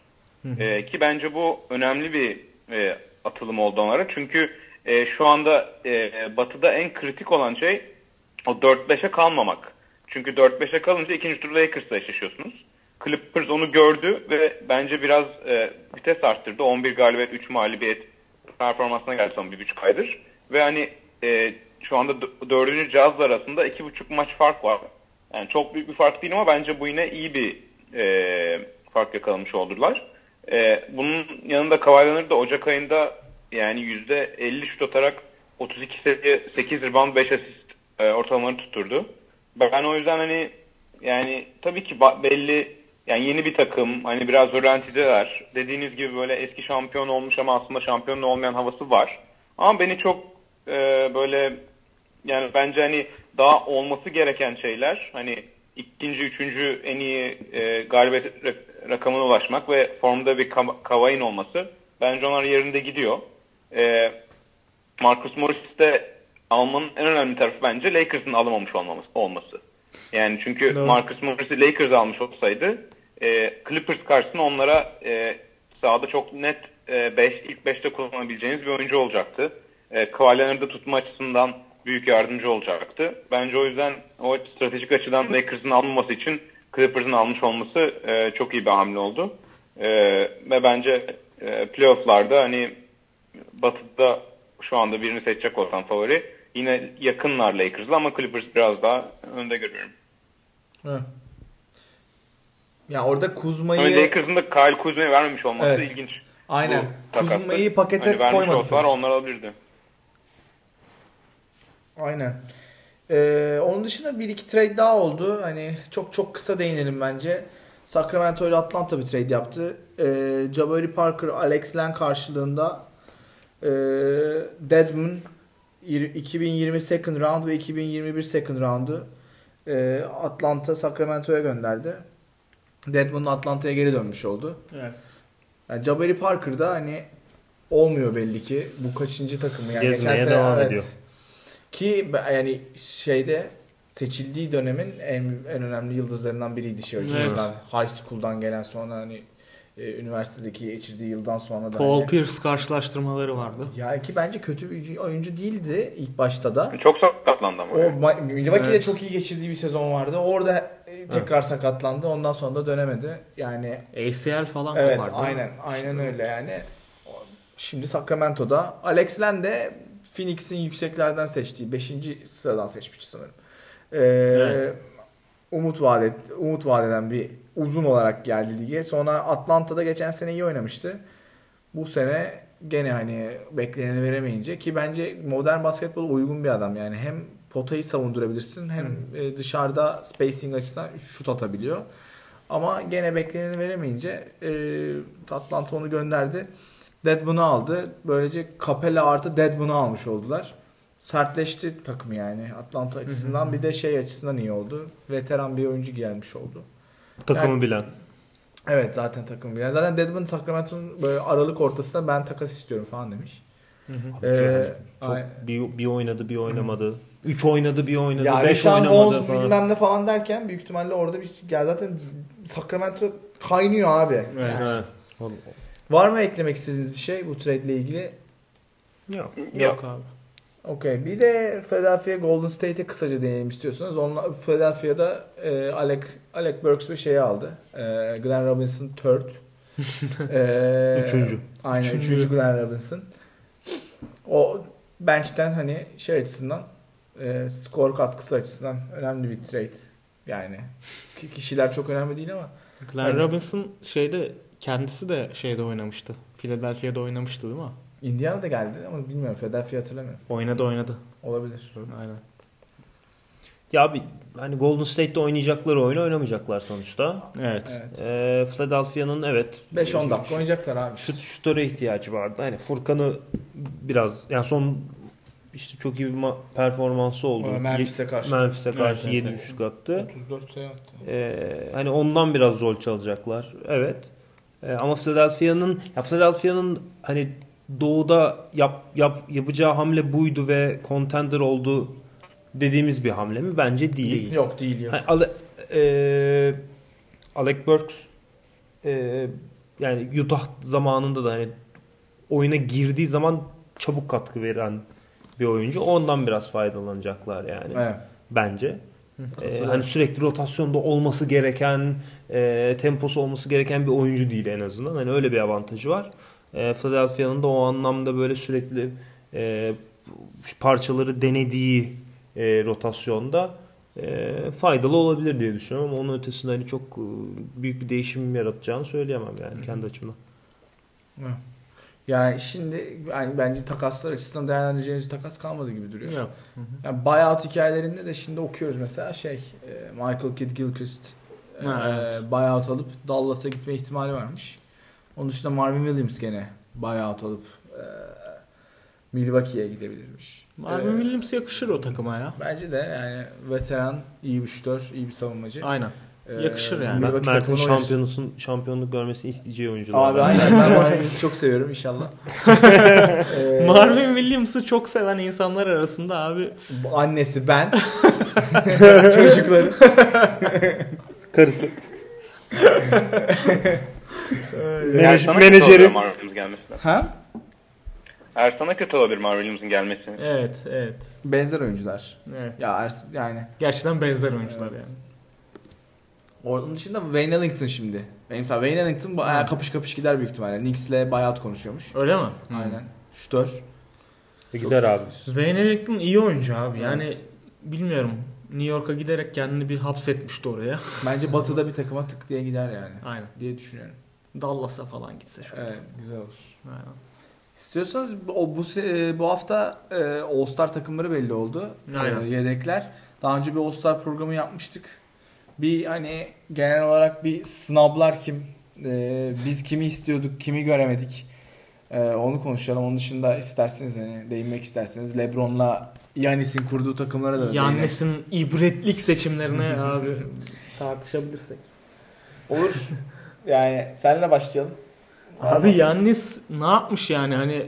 Ee, ki bence bu önemli bir e, atılım oldu onlara. Çünkü e, şu anda e, Batı'da en kritik olan şey o 4-5'e kalmamak. Çünkü 4-5'e kalınca ikinci turda Lakers'la eşleşiyorsunuz. Clippers onu gördü ve bence biraz e, vites arttırdı. 11 galibiyet, 3 mağlubiyet performansına geldi son bir buçuk aydır. Ve hani e, şu anda d- dördüncü Jazz'la arasında iki buçuk maç fark var. Yani çok büyük bir fark değil ama bence bu yine iyi bir e, fark yakalamış oldular. E, bunun yanında Kawhi da Ocak ayında yani %50 şut atarak 32 sayı, 8 rebound, 5 asist e, ortalamaları tutturdu. Ben o yüzden hani yani tabii ki belli yani yeni bir takım hani biraz rölantideler. Dediğiniz gibi böyle eski şampiyon olmuş ama aslında şampiyon olmayan havası var. Ama beni çok e, böyle yani bence hani daha olması gereken şeyler hani ikinci, üçüncü en iyi e, galibiyet ra- rakamına ulaşmak ve formda bir Ka- Kawhi'nin olması bence onlar yerinde gidiyor. E, Marcus Morris'te almanın en önemli tarafı bence Lakers'ın alamamış olmaması, olması. Yani çünkü Doğru. Marcus Morris'i Lakers almış olsaydı e, Clippers karşısında onlara e, sahada çok net 5 ilk 5'te kullanabileceğiniz bir oyuncu olacaktı. E, Kawhi Leonard'ı tutma açısından büyük yardımcı olacaktı. Bence o yüzden o stratejik açıdan Lakers'ın alınması için Clippers'ın almış olması e, çok iyi bir hamle oldu. E, ve bence e, playoff'larda hani Batı'da şu anda birini seçecek olsam favori yine yakınlar Lakers'la ama Clippers biraz daha önde görüyorum. Evet. Ya orada Kuzma'yı Lakers'ın da Kyle Kuzma'ya vermemiş olması Evet. ilginç. aynen. Kuzma'yı pakete hani koymadı. olsalar onlar alabilirdi. Aynen. Ee, onun dışında bir iki trade daha oldu. Hani çok çok kısa değinelim bence. Sacramento ile Atlanta bir trade yaptı. Ee, Jabari Parker, Alex Len karşılığında e, Deadman 2020 second round ve 2021 second round'u e, Atlanta Sacramento'ya gönderdi. Deadman Atlanta'ya geri dönmüş oldu. Evet. Yani Jabari Parker da hani olmuyor belli ki. Bu kaçıncı takımı yani Gezmeye devam ediyor. Ki yani şeyde seçildiği dönemin en, en önemli yıldızlarından biriydi şey açısından. High school'dan gelen sonra hani e, üniversitedeki geçirdiği yıldan sonra da Paul hani- Pierce karşılaştırmaları vardı. ya ki bence kötü bir oyuncu değildi ilk başta da. Çok sakatlandı ama. O Ma- Milwaukee'de Evet. çok iyi geçirdiği bir sezon vardı. Orada e, tekrar sakatlandı. Ondan sonra da dönemedi. Yani ACL falan Evet kopardı. aynen aynen öyle yani. Şimdi Sacramento'da Alex Len de Phoenix'in yükseklerden seçtiği 5. sıradan seçmiş sanırım. Ee, Evet. Umut vadet umut vadeden bir uzun olarak geldi lige. Sonra Atlanta'da geçen sene iyi oynamıştı. Bu sene gene hani bekleneni veremeyince ki bence modern basketbola uygun bir adam yani hem potayı savundurabilirsin hem e, dışarıda spacing açısından şut atabiliyor. Ama gene bekleneni veremeyince e, Atlanta onu gönderdi. Deadman'ı aldı. Böylece Capella artı Deadman'ı almış oldular. Sertleşti takım yani Atlanta açısından. Bir de şey açısından iyi oldu. Veteran bir oyuncu gelmiş oldu. Takımı Yani- bilen. Evet zaten takım bilen. Zaten Deadman Sacramento'nun böyle aralık ortasında ben takas istiyorum falan demiş. Ee, Yani çok ay- bir, bir oynadı bir oynamadı. 3 oynadı bir oynadı. ya 5 Rishon oynamadı Holmes falan. bilmem ne falan derken büyük ihtimalle orada bir ya zaten Sacramento kaynıyor abi. Evet. Evet. Var mı eklemek istediğiniz bir şey bu trade ile ilgili? Yok. Yok abi. Okey. Bir de Philadelphia Golden State'e kısaca değinelim istiyorsanız. Onlar Philadelphia'da e, Alec Alec Burks ve şeyi aldı. E, Glenn Robinson third. e, Üçüncü. Aynen Üçüncü. üçüncü Glenn Robinson. O bench'ten hani şey açısından e, skor katkısı açısından önemli bir trade. Yani ki- kişiler çok önemli değil ama Glenn Evet. Robinson şeyde kendisi de şeyde oynamıştı. Philadelphia'da oynamıştı değil mi? Indiana'da geldi ama bilmiyorum Philadelphia hatırlamıyorum. Oynadı oynadı. Olabilir. Aynen. Ya abi hani Golden State'de oynayacakları oyunu oynamayacaklar sonuçta. Evet. Evet. Ee, Philadelphia'nın evet 5-10 dakika oynayacaklar abi. şut şutöre ihtiyacı vardı. Hani Furkan'ı biraz yani son işte çok iyi bir ma- performansı oldu. Memphis'e karşı. Memphis'e karşı Evet, 7 evet, üçlük attı. 34 sayı attı. Ee, hani ondan biraz rol çalacaklar. Evet. Ee, ama Philadelphia'nın ya Philadelphia'nın hani doğuda yap, yap yapacağı hamle buydu ve contender oldu dediğimiz bir hamle mi? Bence değil. Yok değil yok. Hani Ale, e, Alec Burks e, yani Utah zamanında da hani oyuna girdiği zaman çabuk katkı veren bir oyuncu. Ondan biraz faydalanacaklar yani Evet. bence. E, hani sürekli rotasyonda olması gereken, e, temposu olması gereken bir oyuncu değil en azından. Hani öyle bir avantajı var. E, Philadelphia'nın da o anlamda böyle sürekli e, parçaları denediği e, rotasyonda e, faydalı olabilir diye düşünüyorum ama onun ötesinde hani çok e, büyük bir değişim yaratacağını söyleyemem yani kendi açımdan. Yani şimdi yani bence takaslar açısından değerlendireceğimiz takas kalmadı gibi duruyor. Yok. Yani buyout hikayelerinde de şimdi okuyoruz mesela şey e, Michael Kidd Gilchrist e, Ha, evet. buyout alıp Dallas'a gitme ihtimali varmış. Onun dışında Marvin Williams gene buyout alıp e, Milwaukee'ye gidebilirmiş. Marvin E, Williams yakışır o takıma ya. Bence de yani veteran, iyi bir şutör, iyi bir savunmacı. Aynen. E, yakışır yani. Milwaukee Mert'in şampiyonusun şampiyonluk görmesini isteyeceği oyuncular. Abi aynen ben Marvin Williams'ı çok seviyorum inşallah. E, Marvin Williams'ı çok seven insanlar arasında abi Annesi ben. Çocukları. Karısı. Menaj- sana menajeri. kim sordu Marvin gelmesine? Ha? Ersan'a kötü olabilir Mark Williams'ın gelmesi. Evet, evet. Benzer oyuncular. evet. Ya Ers- yani Gerçekten benzer oyuncular yani. onun dışında Wayne Ellington şimdi. Benim mesela Wayne Ellington bayağı kapış kapış gider büyük ihtimalle. Knicks'le buyout konuşuyormuş. Öyle mi? Aynen. Şutör. Gider abi. Wayne Ellington iyi oyuncu abi. Yani bilmiyorum. New York'a giderek kendini bir hapsetmişti oraya. Bence batıda bir takıma tık diye gider yani. Aynen. Diye düşünüyorum. Dallas'a falan gitse şöyle. Evet güzel olur. Aynen. İstiyorsanız o bu se- bu hafta e, All Star takımları belli oldu. Aynen. E, yedekler. Daha önce bir All Star programı yapmıştık. Bir hani genel olarak bir snoblar kim? E, biz kimi istiyorduk, kimi göremedik? E, onu konuşalım. Onun dışında isterseniz hani değinmek isterseniz LeBron'la Yanis'in kurduğu takımlara da. Yannis'in ibretlik seçimlerine abi tartışabilirsek. Olur. yani senle başlayalım. Abi Yannis ne yapmış yani hani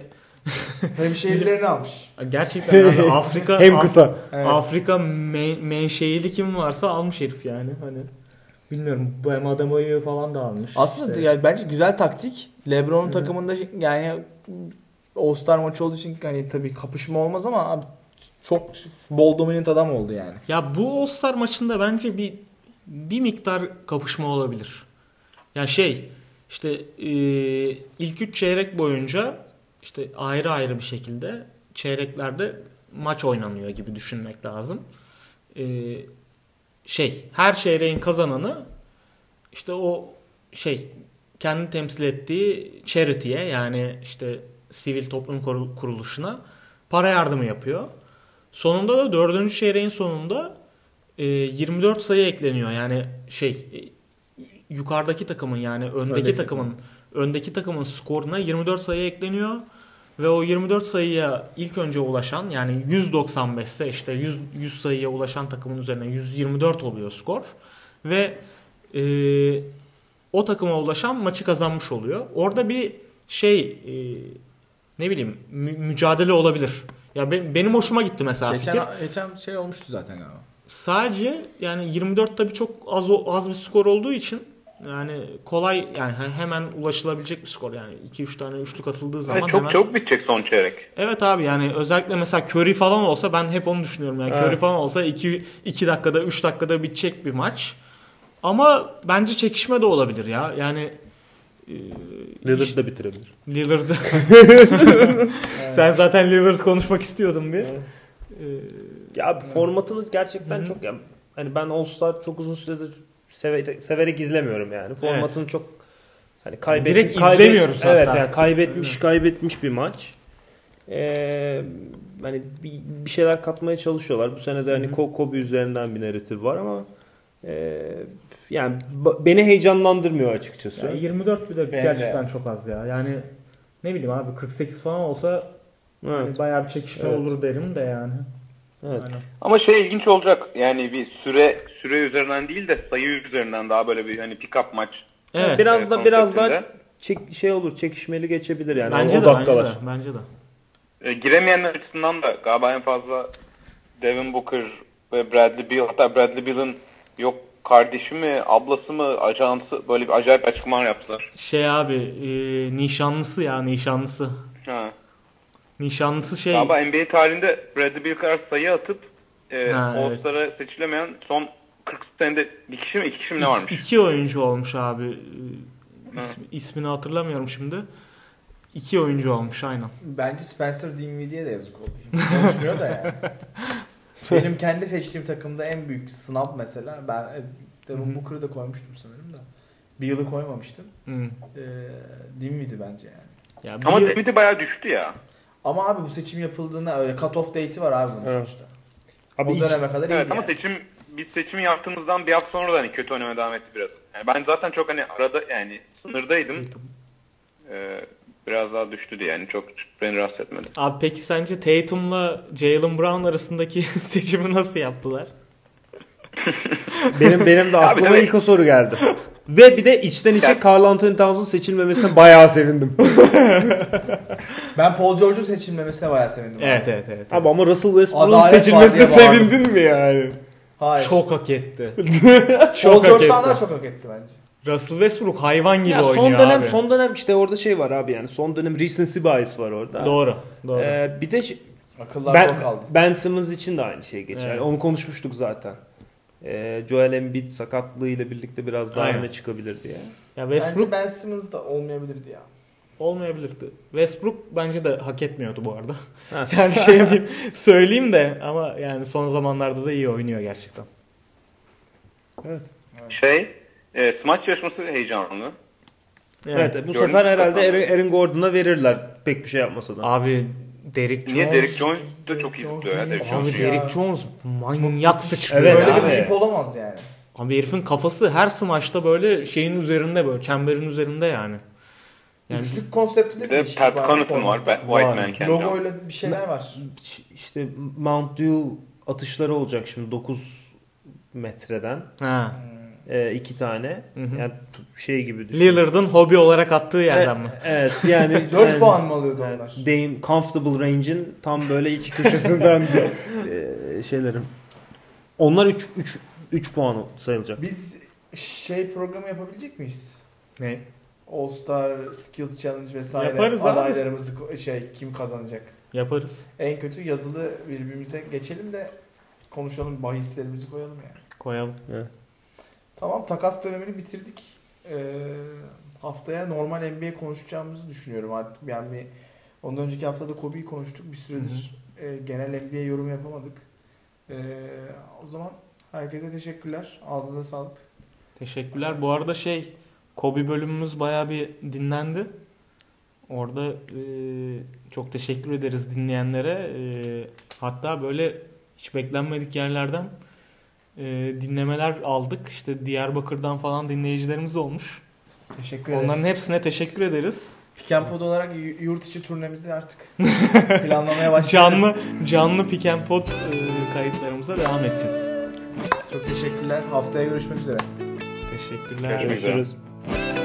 Hem şehirlerini almış. gerçekten abi Afrika Hem Af- kıta. Evet. Afrika me- menşeili kim varsa almış herif yani hani bilmiyorum bu hem Adebayo'yu falan da almış. Aslında İşte. yani bence güzel taktik. LeBron'un takımında yani All-Star maçı olduğu için hani tabii kapışma olmaz ama abi çok bol dominant adam oldu yani. Ya bu All-Star maçında bence bir bir miktar kapışma olabilir. Yani şey işte e, ilk üç çeyrek boyunca işte ayrı ayrı bir şekilde çeyreklerde maç oynanıyor gibi düşünmek lazım. E, şey her çeyreğin kazananı işte o şey kendi temsil ettiği charity'ye yani işte sivil toplum kurul- kuruluşuna para yardımı yapıyor. Sonunda da dördüncü çeyreğin sonunda e, 24 sayı ekleniyor. Yani şey e, yukarıdaki takımın yani öndeki, Öndeki takımın öndeki takımın skoruna 24 sayı ekleniyor ve o 24 sayıya ilk önce ulaşan yani 195 ise işte 100, 100 sayıya ulaşan takımın üzerine 124 oluyor skor ve e, o takıma ulaşan maçı kazanmış oluyor. Orada bir şey e, ne bileyim mü- mücadele olabilir. Ya be- benim hoşuma gitti mesela fikir. Geçen, geçen şey olmuştu zaten galiba. Sadece yani 24 tabii çok az az bir skor olduğu için yani kolay yani he- hemen ulaşılabilecek bir skor yani 2-3 tane üçlük atıldığı zaman Evet, çok hemen çabuk bitecek son çeyrek. Evet abi yani özellikle mesela Curry falan olsa ben hep onu düşünüyorum. Yani Evet. Curry falan olsa 2 2 dakikada 3 dakikada bitecek bir maç. Ama bence çekişme de olabilir ya. Yani e, Lillard da bitirebilir. Lillard. Sen zaten Lillard konuşmak istiyordun bir. E, Ya abi formatını gerçekten çok yani hani ben All Star çok uzun süredir severek, severek izlemiyorum yani. Formatını çok hani kaybet Direkt kaybet- izlemiyoruz zaten. Evet yani kaybetmiş kaybetmiş bir maç. Ee, hani bir, bir şeyler katmaya çalışıyorlar. Bu sene de hani Ko- Kobe üzerinden bir narratif var ama e, yani beni heyecanlandırmıyor açıkçası. Ya 24 bir de Ben gerçekten çok az ya. Yani ne bileyim abi 48 falan olsa Evet. hani bayağı bir çekişme Evet. olur derim de yani. Evet. Aynen. Ama şey ilginç olacak. Yani bir süre süre üzerinden değil de sayı üzerinden daha böyle bir hani pick-up maç. Evet. Biraz e, da biraz daha çek, şey olur çekişmeli geçebilir yani bence o de, bence dakikalar. de. Bence de. E, giremeyenler açısından da galiba en fazla Devin Booker ve Bradley Beal hatta Bradley Beal'ın yok kardeşi mi ablası mı ajansı böyle bir acayip açıklamalar yaptılar. Şey abi e, nişanlısı ya nişanlısı. Ha. Nişanlısı şey Galiba NBA tarihinde Bradley Beal kadar sayı atıp e, Ha, evet. All-Star'a seçilemeyen son 40 senede bir kişi mi iki kişi mi ne varmış? iki oyuncu olmuş abi. İsmi- ismini hatırlamıyorum şimdi. İki oyuncu olmuş aynen. Bence Spencer Dinwiddie'ye de yazık oldu. Konuşmuyor da yani. Benim kendi seçtiğim takımda en büyük sınav mesela ben e, Devin Booker'ı da koymuştum sanırım da. Bir yılı koymamıştım. Hı. Ee, Dinwiddie bence yani. Ya Ama David'i bayağı düştü ya. Ama abi bu seçim yapıldığında öyle cut off date'i var abi bunun Evet. sonuçta. Abi o hiç- döneme kadar Evet iyiydi ama yani. seçim biz seçimi yaptığımızdan bir hafta sonra da hani kötü oynamaya devam etti biraz. Yani ben zaten çok hani arada yani sınırdaydım. Ee, biraz daha düştü diye yani çok beni rahatsız etmedi. Abi peki sence Tatum'la Jalen Brown arasındaki seçimi nasıl yaptılar? Benim benim de aklıma ilk o soru geldi. Ve bir de içten içe Ya- Carl Anthony Towns'un seçilmemesine bayağı sevindim. Ben Paul George'un seçilmemesine bayağı sevindim. abi. Evet evet evet. Abi ama Russell Westbrook'un seçilmesine sevindin mi yani? Hayır. Çok hak etti. Paul Çok hak George'dan daha çok hak etti bence. Russell Westbrook hayvan gibi Ya oynuyor son dönem abi. son dönem işte orada şey var abi yani son dönem recency bias var orada. Doğru. Doğru. Ee, bir de ş- Akıllar ben, kaldı. ben Simmons için de aynı şey geçer. Evet. Onu konuşmuştuk zaten. Ee, Joel Embiid sakatlığıyla birlikte biraz daha Aynen. öne çıkabilir diye. ya Westbrook Bence Ben Simmons da olmayabilirdi ya. olmayabilirdi. Westbrook bence de hak etmiyordu bu arada. Yani şey yapayım, söyleyeyim de ama yani son zamanlarda da iyi oynuyor gerçekten. Şey, e, smaç yarışması heyecanlı. Evet, bu Gördüm. sefer herhalde Aaron, Aaron Gordon'a verirler pek bir şey yapmasa da. Abi Derek Jones. Niye Derek Jones da çok iyi tutuyor ya. Derek Abi Jones Abi. Derek- Jones manyak sıçrıyor Evet Böyle abi. bir ip olamaz yani. Abi herifin kafası her smaçta böyle şeyin üzerinde böyle çemberin üzerinde yani. Yani Üçlük konseptinde Bir bir de değişiklik Pat var. Connaughton var. White Var. Man kendi. Logoyla bir şeyler var. İşte Mount Dew atışları olacak şimdi 9 metreden. ha. Ee, iki tane. Hı hı. Yani şey gibi düşün. Lillard'ın hobi olarak attığı Evet, yerden mi? evet yani 4 yani- puan mı alıyordu Evet, onlar? Dame comfortable range'in tam böyle iki köşesinden e, şeylerim. Onlar 3 3 3 puan sayılacak. Biz şey programı yapabilecek miyiz? Ne? All Star Skills Challenge vesaire Yaparız abi. adaylarımızı ko- şey kim kazanacak? Yaparız. En kötü yazılı birbirimize geçelim de konuşalım bahislerimizi koyalım yani. Koyalım. Tamam takas dönemini bitirdik. Ee, haftaya normal NBA konuşacağımızı düşünüyorum artık. Yani bir, ondan önceki haftada Kobe'yi konuştuk. Bir süredir e, genel NBA yorum yapamadık. Ee, o zaman herkese teşekkürler. Ağzınıza sağlık. Teşekkürler. Bu arada şey Kobe bölümümüz bayağı bir dinlendi. Orada e, çok teşekkür ederiz dinleyenlere. E, hatta böyle hiç beklenmedik yerlerden e, dinlemeler aldık. İşte Diyarbakır'dan falan dinleyicilerimiz olmuş. Teşekkür ederiz. Onların hepsine teşekkür ederiz. Pick and Pod olarak yurt içi turnemizi artık planlamaya başlayacağız. Canlı canlı pick and pod e, kayıtlarımıza devam edeceğiz. Çok teşekkürler. Haftaya görüşmek üzere. Teşekkürler. Görüşmek üzere. Görüşürüz.